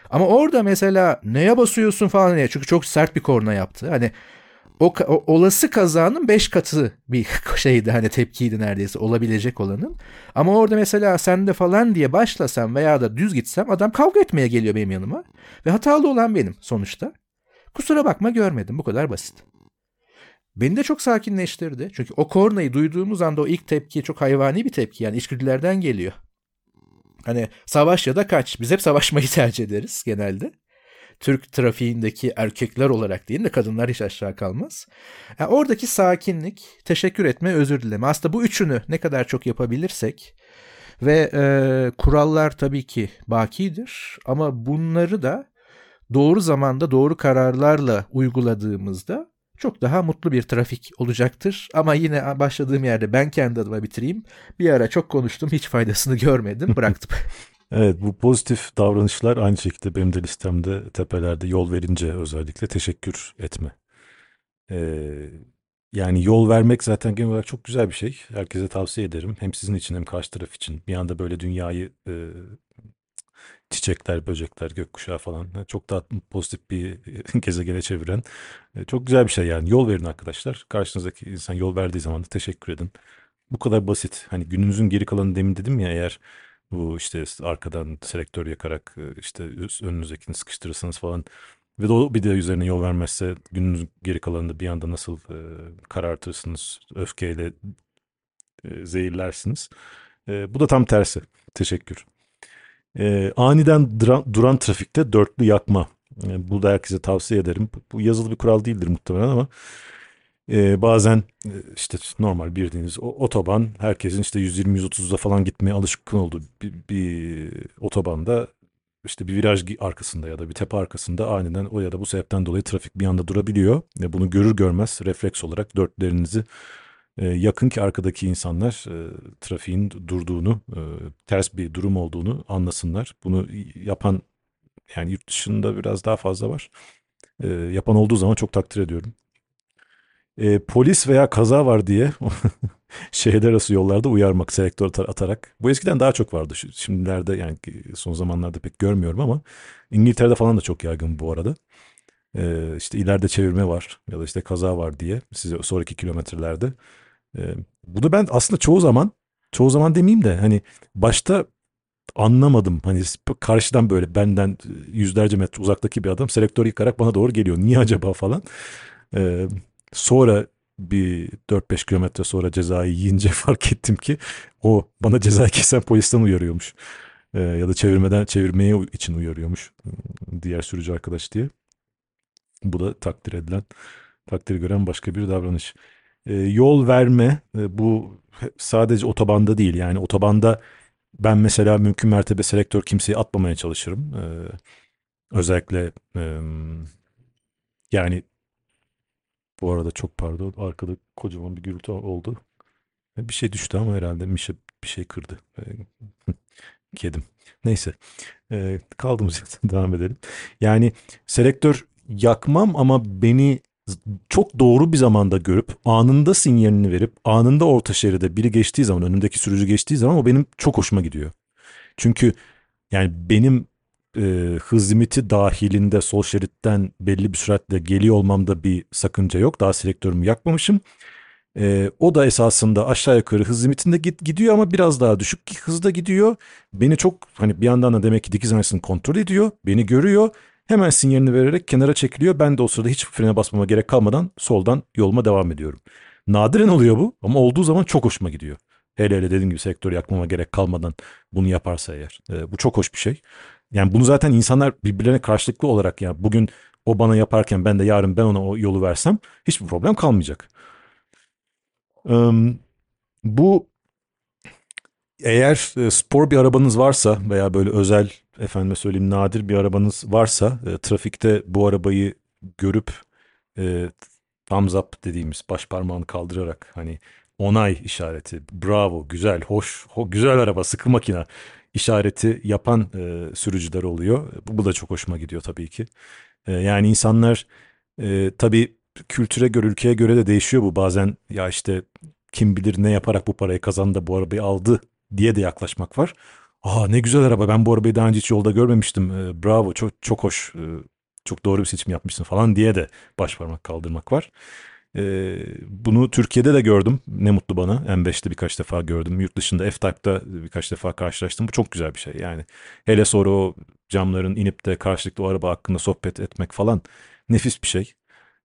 Ama orada mesela neye basıyorsun falan diye çünkü çok sert bir korna yaptı. Hani o, o olası kazanın 5 katı bir (laughs) şeydi hani tepkiydi neredeyse olabilecek olanın. Ama orada mesela sen de falan diye başlasam veya da düz gitsem adam kavga etmeye geliyor benim yanıma. Ve hatalı olan benim sonuçta. Kusura bakma görmedim bu kadar basit. Beni de çok sakinleştirdi. Çünkü o kornayı duyduğumuz anda o ilk tepki çok hayvani bir tepki. Yani içgüdülerden geliyor. Hani savaş ya da kaç. Biz hep savaşmayı (laughs) tercih ederiz genelde. Türk trafiğindeki erkekler olarak değil de kadınlar hiç aşağı kalmaz. Yani oradaki sakinlik, teşekkür etme, özür dileme. Aslında bu üçünü ne kadar çok yapabilirsek ve e, kurallar tabii ki bakidir ama bunları da doğru zamanda doğru kararlarla uyguladığımızda çok daha mutlu bir trafik olacaktır. Ama yine başladığım yerde ben kendi adıma bitireyim. Bir ara çok konuştum hiç faydasını görmedim bıraktım. (laughs) Evet bu pozitif davranışlar aynı şekilde benim de listemde tepelerde yol verince özellikle teşekkür etme. Ee, yani yol vermek zaten genel olarak çok güzel bir şey. Herkese tavsiye ederim. Hem sizin için hem karşı taraf için. Bir anda böyle dünyayı e, çiçekler, böcekler, gökkuşağı falan çok daha pozitif bir (laughs) gezegene çeviren e, çok güzel bir şey yani. Yol verin arkadaşlar. Karşınızdaki insan yol verdiği zaman da teşekkür edin. Bu kadar basit. Hani gününüzün geri kalanı demin dedim ya eğer bu işte arkadan selektör yakarak e, işte önünüzdekini sıkıştırırsanız falan ve de bir de üzerine yol vermezse gününüz geri kalanında bir anda nasıl e, karartırsınız, öfkeyle e, zehirlersiniz. E, bu da tam tersi. Teşekkür. E, aniden duran, duran trafikte dörtlü yakma. E, bu da herkese tavsiye ederim. Bu yazılı bir kural değildir muhtemelen ama ee, bazen e, işte normal bildiğiniz otoban herkesin işte 120-130'da falan gitmeye alışkın olduğu bir, bir otobanda işte bir viraj arkasında ya da bir tepe arkasında aniden o ya da bu sebepten dolayı trafik bir anda durabiliyor. ve Bunu görür görmez refleks olarak dörtlerinizi e, yakın ki arkadaki insanlar e, trafiğin durduğunu, e, ters bir durum olduğunu anlasınlar. Bunu yapan yani yurt dışında biraz daha fazla var. E, yapan olduğu zaman çok takdir ediyorum e, polis veya kaza var diye (laughs) şehirler arası yollarda uyarmak, selektör atarak. Bu eskiden daha çok vardı. Şimdilerde yani son zamanlarda pek görmüyorum ama İngiltere'de falan da çok yaygın bu arada. Ee, işte ileride çevirme var ya da işte kaza var diye size sonraki kilometrelerde. Ee, bunu ben aslında çoğu zaman çoğu zaman demeyeyim de hani başta anlamadım. Hani karşıdan böyle benden yüzlerce metre uzaktaki bir adam selektör yıkarak bana doğru geliyor. Niye acaba falan. Ee, sonra bir 4-5 kilometre sonra cezayı yiyince (laughs) fark ettim ki o bana ceza kesen polisten uyarıyormuş. Ee, ya da çevirmeden çevirmeye için uyarıyormuş diğer sürücü arkadaş diye. Bu da takdir edilen, takdir gören başka bir davranış. Ee, yol verme e, bu sadece otobanda değil yani otobanda ben mesela mümkün mertebe selektör kimseyi atmamaya çalışırım. Ee, özellikle e, yani bu arada çok pardon arkada kocaman bir gürültü oldu. Bir şey düştü ama herhalde bir şey, bir şey kırdı. Ee, (laughs) kedim. Neyse. Ee, kaldığımız yerden (laughs) devam edelim. Yani selektör yakmam ama beni çok doğru bir zamanda görüp anında sinyalini verip anında orta şeride biri geçtiği zaman önümdeki sürücü geçtiği zaman o benim çok hoşuma gidiyor. Çünkü yani benim e, hız limiti dahilinde sol şeritten belli bir süratle geliyor olmamda bir sakınca yok. Daha selektörümü yakmamışım. E, o da esasında aşağı yukarı hız limitinde git, gidiyor ama biraz daha düşük hızda gidiyor. Beni çok hani bir yandan da demek ki dikiz aynasını kontrol ediyor. Beni görüyor. Hemen sinyalini vererek kenara çekiliyor. Ben de o sırada hiç frene basmama gerek kalmadan soldan yoluma devam ediyorum. Nadiren oluyor bu ama olduğu zaman çok hoşuma gidiyor. Hele hele dediğim gibi sektör yakmama gerek kalmadan bunu yaparsa eğer. E, bu çok hoş bir şey. Yani bunu zaten insanlar birbirlerine karşılıklı olarak ya bugün o bana yaparken ben de yarın ben ona o yolu versem hiçbir problem kalmayacak. Bu eğer e, spor bir arabanız varsa veya böyle özel efendime söyleyeyim nadir bir arabanız varsa e, trafikte bu arabayı görüp e, thumbs up dediğimiz baş parmağını kaldırarak hani onay işareti bravo güzel hoş ho, güzel araba sıkı makina işareti yapan e, sürücüler oluyor. Bu, bu da çok hoşuma gidiyor tabii ki. E, yani insanlar e, tabii kültüre göre ülkeye göre de değişiyor bu. Bazen ya işte kim bilir ne yaparak bu parayı kazandı da bu arabayı aldı diye de yaklaşmak var. Aa ne güzel araba ben bu arabayı daha önce hiç yolda görmemiştim. E, bravo çok çok hoş. E, çok doğru bir seçim yapmışsın falan diye de baş parmak kaldırmak var. Ee, bunu Türkiye'de de gördüm. Ne mutlu bana. M5'te birkaç defa gördüm. Yurt dışında F-Type'da birkaç defa karşılaştım. Bu çok güzel bir şey yani. Hele sonra o camların inip de karşılıklı o araba hakkında sohbet etmek falan nefis bir şey.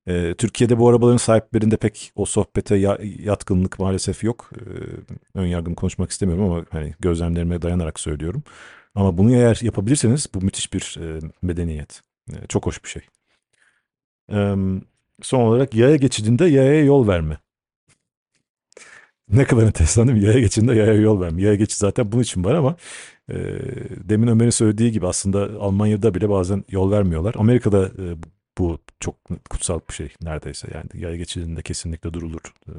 Ee, Türkiye'de bu arabaların sahiplerinde pek o sohbete ya, yatkınlık maalesef yok. Ee, ön yargımı konuşmak istemiyorum ama hani gözlemlerime dayanarak söylüyorum. Ama bunu eğer yapabilirseniz bu müthiş bir e, medeniyet. E, çok hoş bir şey. Evet son olarak yaya geçidinde yaya yol verme. Ne kadar enteresan değil mi? Yaya geçidinde yaya yol verme. Yaya geçidi zaten bunun için var ama e, demin Ömer'in söylediği gibi aslında Almanya'da bile bazen yol vermiyorlar. Amerika'da e, bu çok kutsal bir şey neredeyse. Yani yaya geçidinde kesinlikle durulur. E,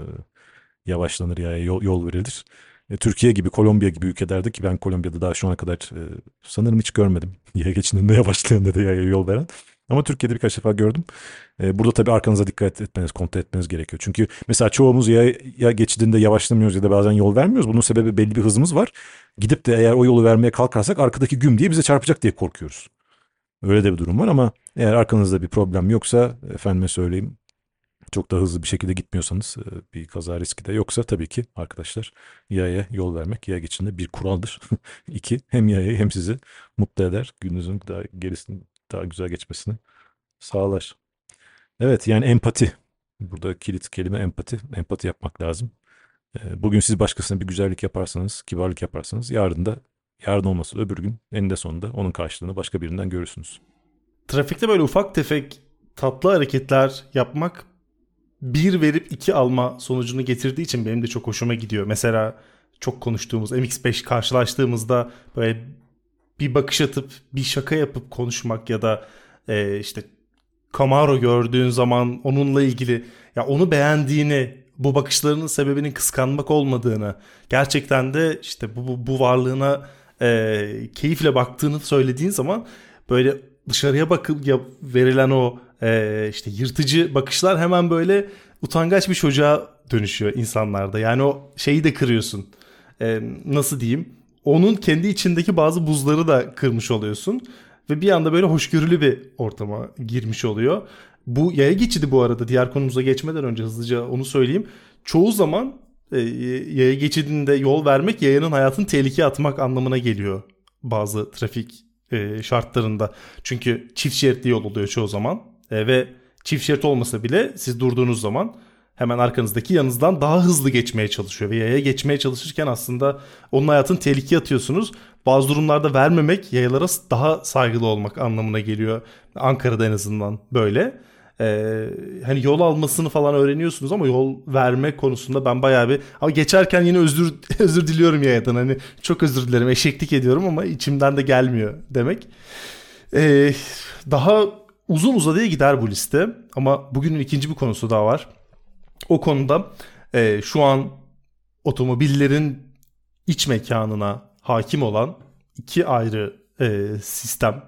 yavaşlanır yaya yol, yol verilir. E, Türkiye gibi, Kolombiya gibi ülkelerde ki ben Kolombiya'da daha şu ana kadar e, sanırım hiç görmedim. (laughs) Yaya geçidinde yavaşlayan da yaya yol veren. Ama Türkiye'de birkaç defa gördüm. E, burada tabii arkanıza dikkat etmeniz, kontrol etmeniz gerekiyor. Çünkü mesela çoğumuz ya, ya geçidinde yavaşlamıyoruz ya da bazen yol vermiyoruz. Bunun sebebi belli bir hızımız var. Gidip de eğer o yolu vermeye kalkarsak arkadaki güm diye bize çarpacak diye korkuyoruz. Öyle de bir durum var ama eğer arkanızda bir problem yoksa efendime söyleyeyim çok da hızlı bir şekilde gitmiyorsanız e, bir kaza riski de yoksa tabii ki arkadaşlar yaya yol vermek yaya geçinde bir kuraldır. (laughs) İki hem yayayı hem sizi mutlu eder. Gününüzün daha gerisini daha güzel geçmesini sağlar. Evet yani empati. Burada kilit kelime empati. Empati yapmak lazım. Ee, bugün siz başkasına bir güzellik yaparsanız, kibarlık yaparsanız yarın da yarın olmasa öbür gün eninde sonunda onun karşılığını başka birinden görürsünüz. Trafikte böyle ufak tefek tatlı hareketler yapmak bir verip iki alma sonucunu getirdiği için benim de çok hoşuma gidiyor. Mesela çok konuştuğumuz MX-5 karşılaştığımızda böyle bir bakış atıp bir şaka yapıp konuşmak ya da e, işte Camaro gördüğün zaman onunla ilgili ya onu beğendiğini bu bakışlarının sebebinin kıskanmak olmadığını gerçekten de işte bu, bu, bu varlığına e, keyifle baktığını söylediğin zaman böyle dışarıya bakıp ya, verilen o e, işte yırtıcı bakışlar hemen böyle utangaç bir çocuğa dönüşüyor insanlarda. Yani o şeyi de kırıyorsun. E, nasıl diyeyim? Onun kendi içindeki bazı buzları da kırmış oluyorsun. Ve bir anda böyle hoşgörülü bir ortama girmiş oluyor. Bu yaya geçidi bu arada diğer konumuza geçmeden önce hızlıca onu söyleyeyim. Çoğu zaman e, yaya geçidinde yol vermek yayanın hayatını tehlikeye atmak anlamına geliyor. bazı trafik e, şartlarında. Çünkü çift şeritli yol oluyor çoğu zaman e, ve çift şerit olmasa bile siz durduğunuz zaman hemen arkanızdaki yanınızdan daha hızlı geçmeye çalışıyor ve yaya geçmeye çalışırken aslında onun hayatını tehlikeye atıyorsunuz. Bazı durumlarda vermemek yayalara daha saygılı olmak anlamına geliyor. Ankara'da en azından böyle. Ee, hani yol almasını falan öğreniyorsunuz ama yol verme konusunda ben bayağı bir ama geçerken yine özür (laughs) özür diliyorum yayadan hani çok özür dilerim eşeklik ediyorum ama içimden de gelmiyor demek. Ee, daha uzun uzadıya gider bu liste ama bugünün ikinci bir konusu daha var. O konuda e, şu an otomobillerin iç mekanına hakim olan iki ayrı e, sistem.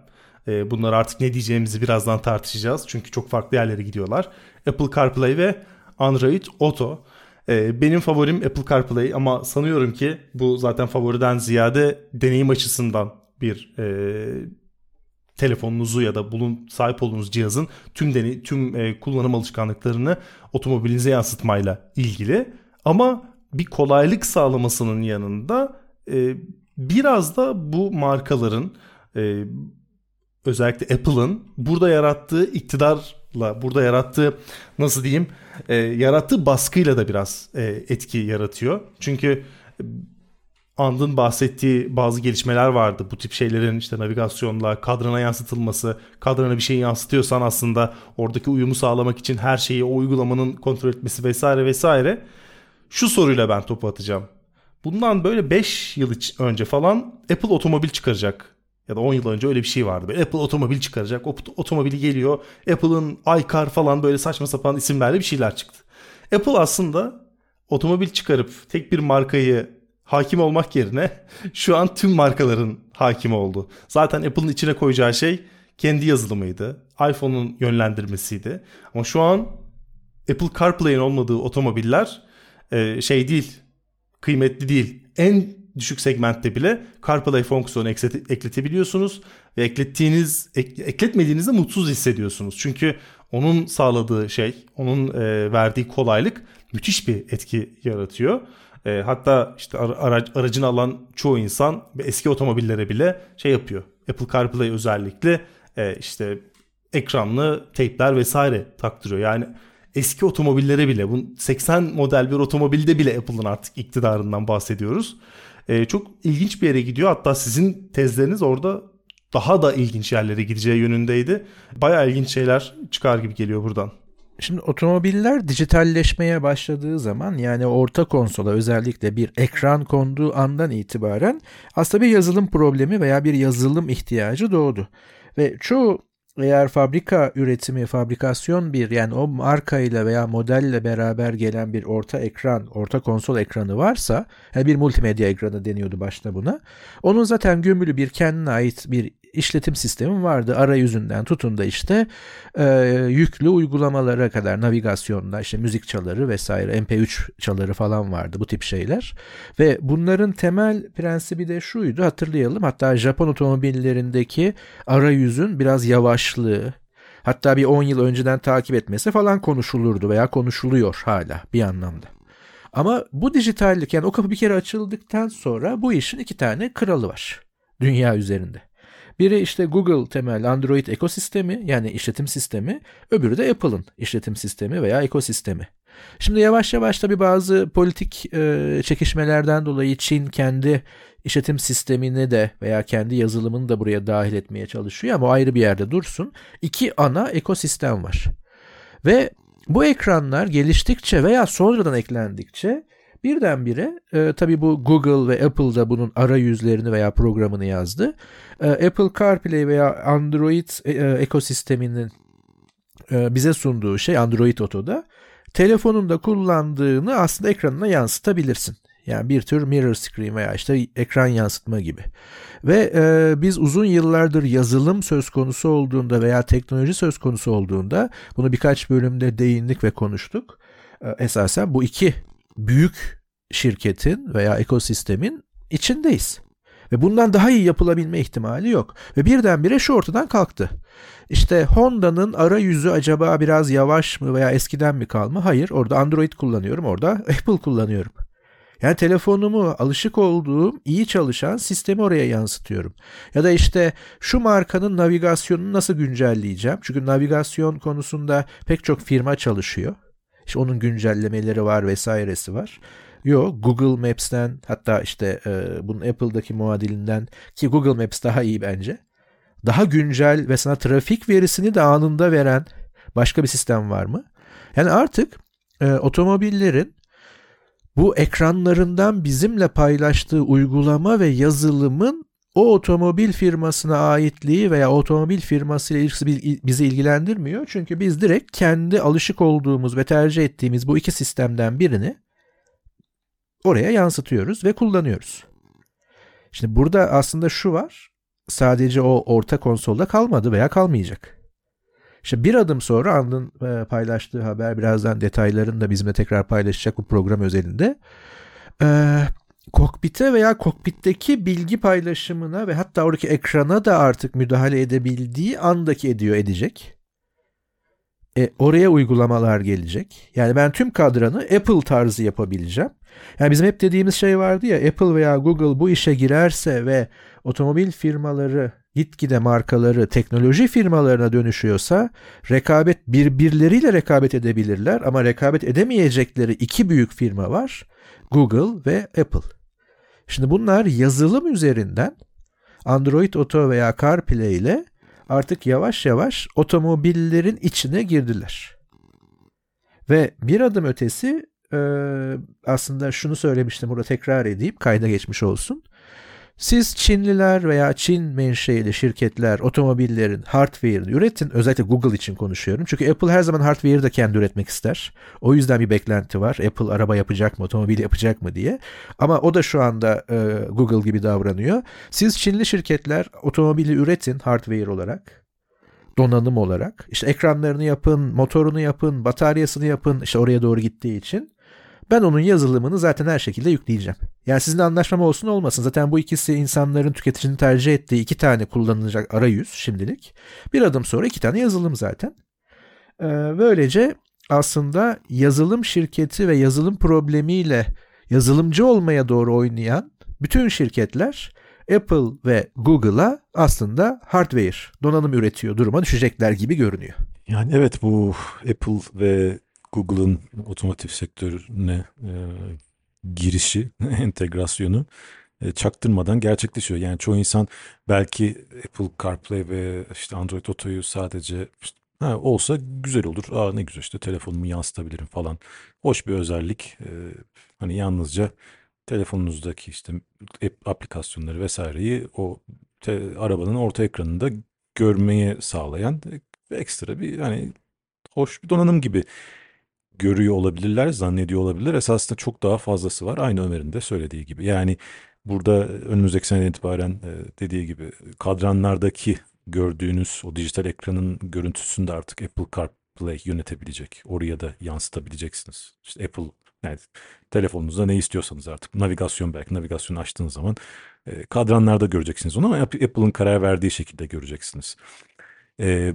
E, bunları artık ne diyeceğimizi birazdan tartışacağız. Çünkü çok farklı yerlere gidiyorlar. Apple CarPlay ve Android Auto. E, benim favorim Apple CarPlay ama sanıyorum ki bu zaten favoriden ziyade deneyim açısından bir e, telefonunuzu ya da bulun sahip olduğunuz cihazın tüm deney, tüm e, kullanım alışkanlıklarını otomobilinize yansıtmayla ilgili. Ama bir kolaylık sağlamasının yanında e, biraz da bu markaların e, özellikle Apple'ın burada yarattığı iktidarla, burada yarattığı nasıl diyeyim, e, yarattığı baskıyla da biraz e, etki yaratıyor. Çünkü And'ın bahsettiği bazı gelişmeler vardı. Bu tip şeylerin işte navigasyonla kadrana yansıtılması. Kadrana bir şeyi yansıtıyorsan aslında oradaki uyumu sağlamak için her şeyi o uygulamanın kontrol etmesi vesaire vesaire. Şu soruyla ben topu atacağım. Bundan böyle 5 yıl önce falan Apple otomobil çıkaracak. Ya da 10 yıl önce öyle bir şey vardı. Böyle Apple otomobil çıkaracak. O otomobili geliyor. Apple'ın iCar falan böyle saçma sapan isimlerle bir şeyler çıktı. Apple aslında otomobil çıkarıp tek bir markayı hakim olmak yerine (laughs) şu an tüm markaların hakim oldu. Zaten Apple'ın içine koyacağı şey kendi yazılımıydı. iPhone'un yönlendirmesiydi. Ama şu an Apple CarPlay'in olmadığı otomobiller e, şey değil, kıymetli değil. En düşük segmentte bile CarPlay fonksiyonu ekletebiliyorsunuz ve eklettiğiniz ek, ekletmediğinizde mutsuz hissediyorsunuz. Çünkü onun sağladığı şey, onun e, verdiği kolaylık müthiş bir etki yaratıyor. E, hatta işte arac, aracını alan çoğu insan eski otomobillere bile şey yapıyor. Apple CarPlay özellikle e, işte ekranlı teypler vesaire taktırıyor. Yani eski otomobillere bile bu 80 model bir otomobilde bile Apple'ın artık iktidarından bahsediyoruz. E, çok ilginç bir yere gidiyor. Hatta sizin tezleriniz orada daha da ilginç yerlere gideceği yönündeydi. Bayağı ilginç şeyler çıkar gibi geliyor buradan. Şimdi otomobiller dijitalleşmeye başladığı zaman yani orta konsola özellikle bir ekran konduğu andan itibaren aslında bir yazılım problemi veya bir yazılım ihtiyacı doğdu. Ve çoğu eğer fabrika üretimi, fabrikasyon bir yani o markayla veya modelle beraber gelen bir orta ekran, orta konsol ekranı varsa, yani bir multimedya ekranı deniyordu başta buna. Onun zaten gömülü bir kendine ait bir işletim sistemim vardı. Arayüzünden tutun da işte e, yüklü uygulamalara kadar navigasyonda işte müzik çaları vesaire MP3 çaları falan vardı bu tip şeyler. Ve bunların temel prensibi de şuydu hatırlayalım. Hatta Japon otomobillerindeki arayüzün biraz yavaşlığı, hatta bir 10 yıl önceden takip etmesi falan konuşulurdu veya konuşuluyor hala bir anlamda. Ama bu dijitallik yani o kapı bir kere açıldıktan sonra bu işin iki tane kralı var dünya üzerinde. Biri işte Google temel Android ekosistemi yani işletim sistemi, öbürü de Apple'ın işletim sistemi veya ekosistemi. Şimdi yavaş yavaş tabii bazı politik e, çekişmelerden dolayı Çin kendi işletim sistemini de veya kendi yazılımını da buraya dahil etmeye çalışıyor ama ayrı bir yerde dursun. İki ana ekosistem var. Ve bu ekranlar geliştikçe veya sonradan eklendikçe Birdenbire e, tabii bu Google ve Apple da bunun arayüzlerini veya programını yazdı. E, Apple CarPlay veya Android e, e, ekosisteminin e, bize sunduğu şey Android Auto'da telefonunda kullandığını aslında ekranına yansıtabilirsin. Yani bir tür mirror screen veya işte ekran yansıtma gibi. Ve e, biz uzun yıllardır yazılım söz konusu olduğunda veya teknoloji söz konusu olduğunda bunu birkaç bölümde değindik ve konuştuk. E, esasen bu iki büyük şirketin veya ekosistemin içindeyiz. Ve bundan daha iyi yapılabilme ihtimali yok. Ve birdenbire şu ortadan kalktı. İşte Honda'nın arayüzü acaba biraz yavaş mı veya eskiden mi kalma? Hayır orada Android kullanıyorum orada (laughs) Apple kullanıyorum. Yani telefonumu alışık olduğum iyi çalışan sistemi oraya yansıtıyorum. Ya da işte şu markanın navigasyonunu nasıl güncelleyeceğim? Çünkü navigasyon konusunda pek çok firma çalışıyor. İşte onun güncellemeleri var vesairesi var. Yok Google Maps'ten hatta işte e, bunun Apple'daki muadilinden ki Google Maps daha iyi bence. Daha güncel ve sana trafik verisini de anında veren başka bir sistem var mı? Yani artık e, otomobillerin bu ekranlarından bizimle paylaştığı uygulama ve yazılımın o otomobil firmasına aitliği veya otomobil firmasıyla ilgisi bizi ilgilendirmiyor. Çünkü biz direkt kendi alışık olduğumuz ve tercih ettiğimiz bu iki sistemden birini oraya yansıtıyoruz ve kullanıyoruz. Şimdi burada aslında şu var. Sadece o orta konsolda kalmadı veya kalmayacak. İşte bir adım sonra Andın e, paylaştığı haber birazdan detaylarını da bizimle tekrar paylaşacak bu program özelinde. Ee, kokpite veya kokpitteki bilgi paylaşımına ve hatta oradaki ekrana da artık müdahale edebildiği andaki ediyor edecek. E, oraya uygulamalar gelecek. Yani ben tüm kadranı Apple tarzı yapabileceğim. Yani bizim hep dediğimiz şey vardı ya Apple veya Google bu işe girerse ve otomobil firmaları gitgide markaları teknoloji firmalarına dönüşüyorsa rekabet birbirleriyle rekabet edebilirler ama rekabet edemeyecekleri iki büyük firma var. Google ve Apple. Şimdi bunlar yazılım üzerinden Android Auto veya CarPlay ile artık yavaş yavaş otomobillerin içine girdiler. Ve bir adım ötesi aslında şunu söylemiştim burada tekrar edeyim kayda geçmiş olsun. Siz Çinliler veya Çin menşeili şirketler otomobillerin hardware'ını üretin. Özellikle Google için konuşuyorum. Çünkü Apple her zaman hardware'ı da kendi üretmek ister. O yüzden bir beklenti var. Apple araba yapacak mı, otomobil yapacak mı diye. Ama o da şu anda e, Google gibi davranıyor. Siz Çinli şirketler otomobili üretin hardware olarak donanım olarak. İşte ekranlarını yapın, motorunu yapın, bataryasını yapın. İşte oraya doğru gittiği için. Ben onun yazılımını zaten her şekilde yükleyeceğim. Yani sizinle anlaşmam olsun olmasın. Zaten bu ikisi insanların tüketicinin tercih ettiği iki tane kullanılacak arayüz şimdilik. Bir adım sonra iki tane yazılım zaten. Ee, böylece aslında yazılım şirketi ve yazılım problemiyle yazılımcı olmaya doğru oynayan bütün şirketler Apple ve Google'a aslında hardware, donanım üretiyor duruma düşecekler gibi görünüyor. Yani evet bu Apple ve Google'ın otomotiv sektörüne e, girişi, (laughs) entegrasyonu e, çaktırmadan gerçekleşiyor. Yani çoğu insan belki Apple CarPlay ve işte Android Auto'yu sadece işte, ha, olsa güzel olur. Aa ne güzel işte telefonumu yansıtabilirim falan. Hoş bir özellik. E, hani yalnızca telefonunuzdaki işte aplikasyonları vesaireyi o te, arabanın orta ekranında görmeye sağlayan ekstra bir hani hoş bir donanım gibi görüyor olabilirler, zannediyor olabilirler. Esasında çok daha fazlası var. Aynı Ömer'in de söylediği gibi. Yani burada önümüzdeki seneden itibaren e, dediği gibi kadranlardaki gördüğünüz o dijital ekranın görüntüsünü de artık Apple CarPlay yönetebilecek. Oraya da yansıtabileceksiniz. İşte Apple yani telefonunuzda ne istiyorsanız artık navigasyon belki navigasyonu açtığınız zaman e, kadranlarda göreceksiniz onu ama Apple'ın karar verdiği şekilde göreceksiniz. E,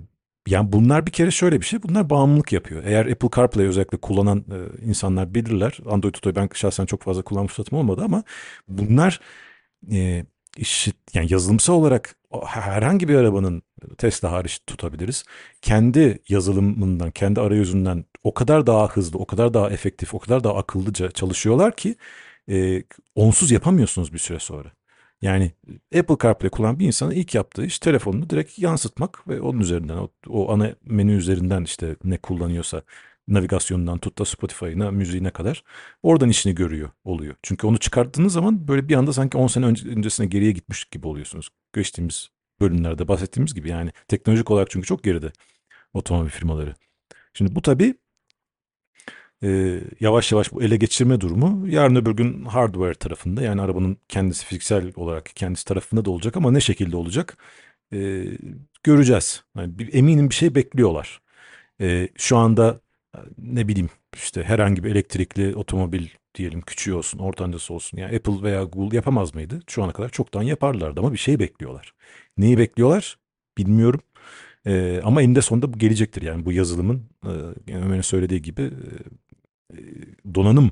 yani bunlar bir kere şöyle bir şey. Bunlar bağımlılık yapıyor. Eğer Apple CarPlay özellikle kullanan e, insanlar bilirler. Android Auto'yu ben şahsen çok fazla kullanma fırsatım olmadı ama bunlar e, işit, yani yazılımsal olarak herhangi bir arabanın Tesla hariç tutabiliriz. Kendi yazılımından, kendi arayüzünden o kadar daha hızlı, o kadar daha efektif, o kadar daha akıllıca çalışıyorlar ki e, onsuz yapamıyorsunuz bir süre sonra. Yani Apple CarPlay kullanan bir insanın ilk yaptığı iş telefonunu direkt yansıtmak ve onun üzerinden o, o ana menü üzerinden işte ne kullanıyorsa navigasyonundan tut da Spotify'ına, müziğine kadar oradan işini görüyor oluyor. Çünkü onu çıkarttığınız zaman böyle bir anda sanki 10 sene öncesine geriye gitmiş gibi oluyorsunuz. Geçtiğimiz bölümlerde bahsettiğimiz gibi yani teknolojik olarak çünkü çok geride otomobil firmaları. Şimdi bu tabii e, yavaş yavaş bu ele geçirme durumu yarın öbür gün hardware tarafında yani arabanın kendisi fiziksel olarak kendisi tarafında da olacak ama ne şekilde olacak e, göreceğiz. Yani bir, eminim bir şey bekliyorlar. E, şu anda ne bileyim işte herhangi bir elektrikli otomobil diyelim küçüğü olsun ortancası olsun yani Apple veya Google yapamaz mıydı? Şu ana kadar çoktan yaparlardı ama bir şey bekliyorlar. Neyi bekliyorlar bilmiyorum. Ee, ama eninde sonunda bu gelecektir yani bu yazılımın e, Ömer'in söylediği gibi e, donanım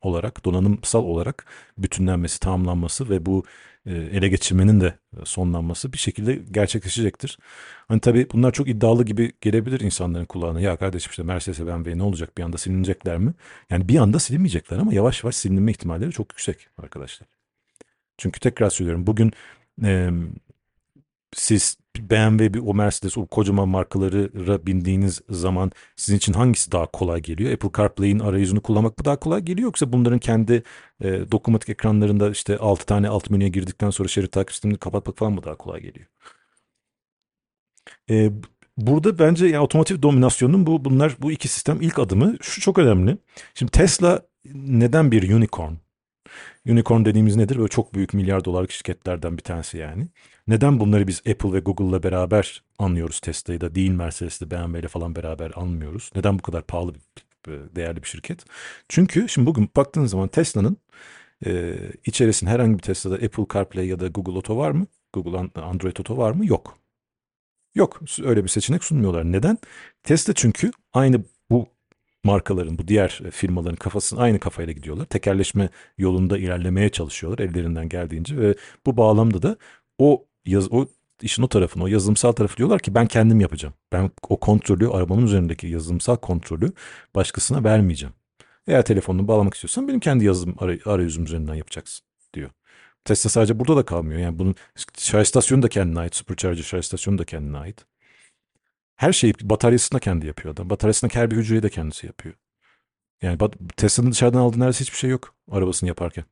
olarak, donanımsal olarak bütünlenmesi, tamamlanması ve bu e, ele geçirmenin de sonlanması bir şekilde gerçekleşecektir. Hani tabii bunlar çok iddialı gibi gelebilir insanların kulağına. Ya kardeşim işte Mercedes'e BMW ne olacak bir anda silinecekler mi? Yani bir anda silinmeyecekler ama yavaş yavaş silinme ihtimalleri çok yüksek arkadaşlar. Çünkü tekrar söylüyorum bugün e, siz BMW, bir o Mercedes, o kocaman markalara bindiğiniz zaman sizin için hangisi daha kolay geliyor? Apple CarPlay'in arayüzünü kullanmak mı daha kolay geliyor yoksa bunların kendi e, dokunmatik ekranlarında işte 6 tane alt menüye girdikten sonra şerit takip sistemini kapatmak falan mı daha kolay geliyor? E, burada bence yani otomotiv dominasyonunun bu bunlar bu iki sistem ilk adımı şu çok önemli. Şimdi Tesla neden bir unicorn? Unicorn dediğimiz nedir? Böyle çok büyük milyar dolarlık şirketlerden bir tanesi yani. Neden bunları biz Apple ve Google'la beraber anlıyoruz Tesla'yı da değil Mercedes'le BMW ile falan beraber anmıyoruz? Neden bu kadar pahalı bir değerli bir şirket? Çünkü şimdi bugün baktığınız zaman Tesla'nın e, içerisinde herhangi bir Tesla'da Apple CarPlay ya da Google Auto var mı? Google Android Auto var mı? Yok. Yok. Öyle bir seçenek sunmuyorlar. Neden? Tesla çünkü aynı markaların, bu diğer firmaların kafasının aynı kafayla gidiyorlar. Tekerleşme yolunda ilerlemeye çalışıyorlar ellerinden geldiğince ve bu bağlamda da o yaz, o işin o tarafını, o yazılımsal tarafı diyorlar ki ben kendim yapacağım. Ben o kontrolü, arabamın üzerindeki yazılımsal kontrolü başkasına vermeyeceğim. Eğer telefonunu bağlamak istiyorsan benim kendi yazılım arayüzüm üzerinden yapacaksın diyor. Tesla sadece burada da kalmıyor. Yani bunun şarj istasyonu da kendine ait. Supercharger şarj istasyonu da kendine ait. Her şeyi bataryasını kendi yapıyor adam. Bataryasındaki her bir hücreyi de kendisi yapıyor. Yani Tesla'nın dışarıdan aldığı neredeyse hiçbir şey yok arabasını yaparken.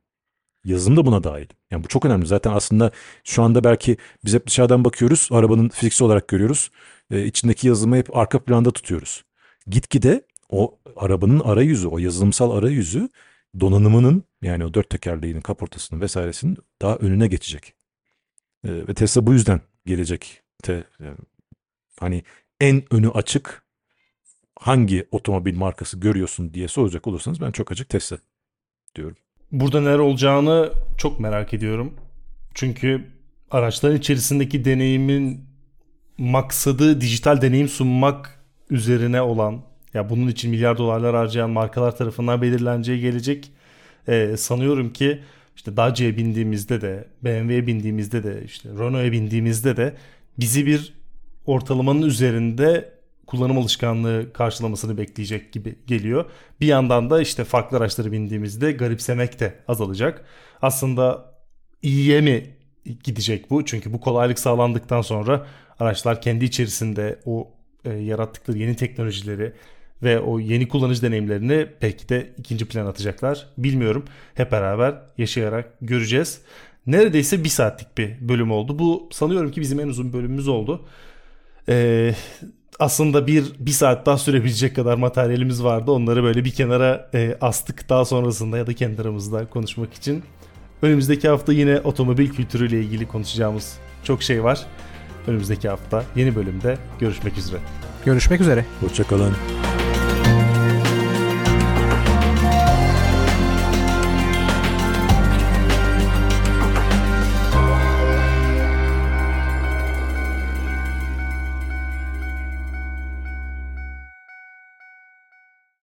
Yazılım da buna dahil. Yani bu çok önemli. Zaten aslında şu anda belki biz hep dışarıdan bakıyoruz. Arabanın fiziksel olarak görüyoruz. Ee, içindeki yazılımı hep arka planda tutuyoruz. Gitgide o arabanın arayüzü, o yazılımsal arayüzü donanımının yani o dört tekerleğinin kaportasının vesairesinin daha önüne geçecek. Ee, ve Tesla bu yüzden gelecek. Te, yani, hani en önü açık hangi otomobil markası görüyorsun diye soracak olursanız ben çok açık Tesla diyorum. Burada neler olacağını çok merak ediyorum. Çünkü araçların içerisindeki deneyimin maksadı dijital deneyim sunmak üzerine olan ya bunun için milyar dolarlar harcayan markalar tarafından belirleneceği gelecek. Ee, sanıyorum ki işte Dacia'ya bindiğimizde de BMW'ye bindiğimizde de işte Renault'a bindiğimizde de bizi bir ortalamanın üzerinde kullanım alışkanlığı karşılamasını bekleyecek gibi geliyor. Bir yandan da işte farklı araçları bindiğimizde garipsemek de azalacak. Aslında iyiye mi gidecek bu? Çünkü bu kolaylık sağlandıktan sonra araçlar kendi içerisinde o e, yarattıkları yeni teknolojileri ve o yeni kullanıcı deneyimlerini belki de ikinci plan atacaklar. Bilmiyorum. Hep beraber yaşayarak göreceğiz. Neredeyse bir saatlik bir bölüm oldu. Bu sanıyorum ki bizim en uzun bölümümüz oldu. Ee, aslında bir, bir saat daha sürebilecek kadar materyalimiz vardı. Onları böyle bir kenara e, astık daha sonrasında ya da kendi aramızda konuşmak için. Önümüzdeki hafta yine otomobil kültürüyle ilgili konuşacağımız çok şey var. Önümüzdeki hafta yeni bölümde görüşmek üzere. Görüşmek üzere. Hoşçakalın.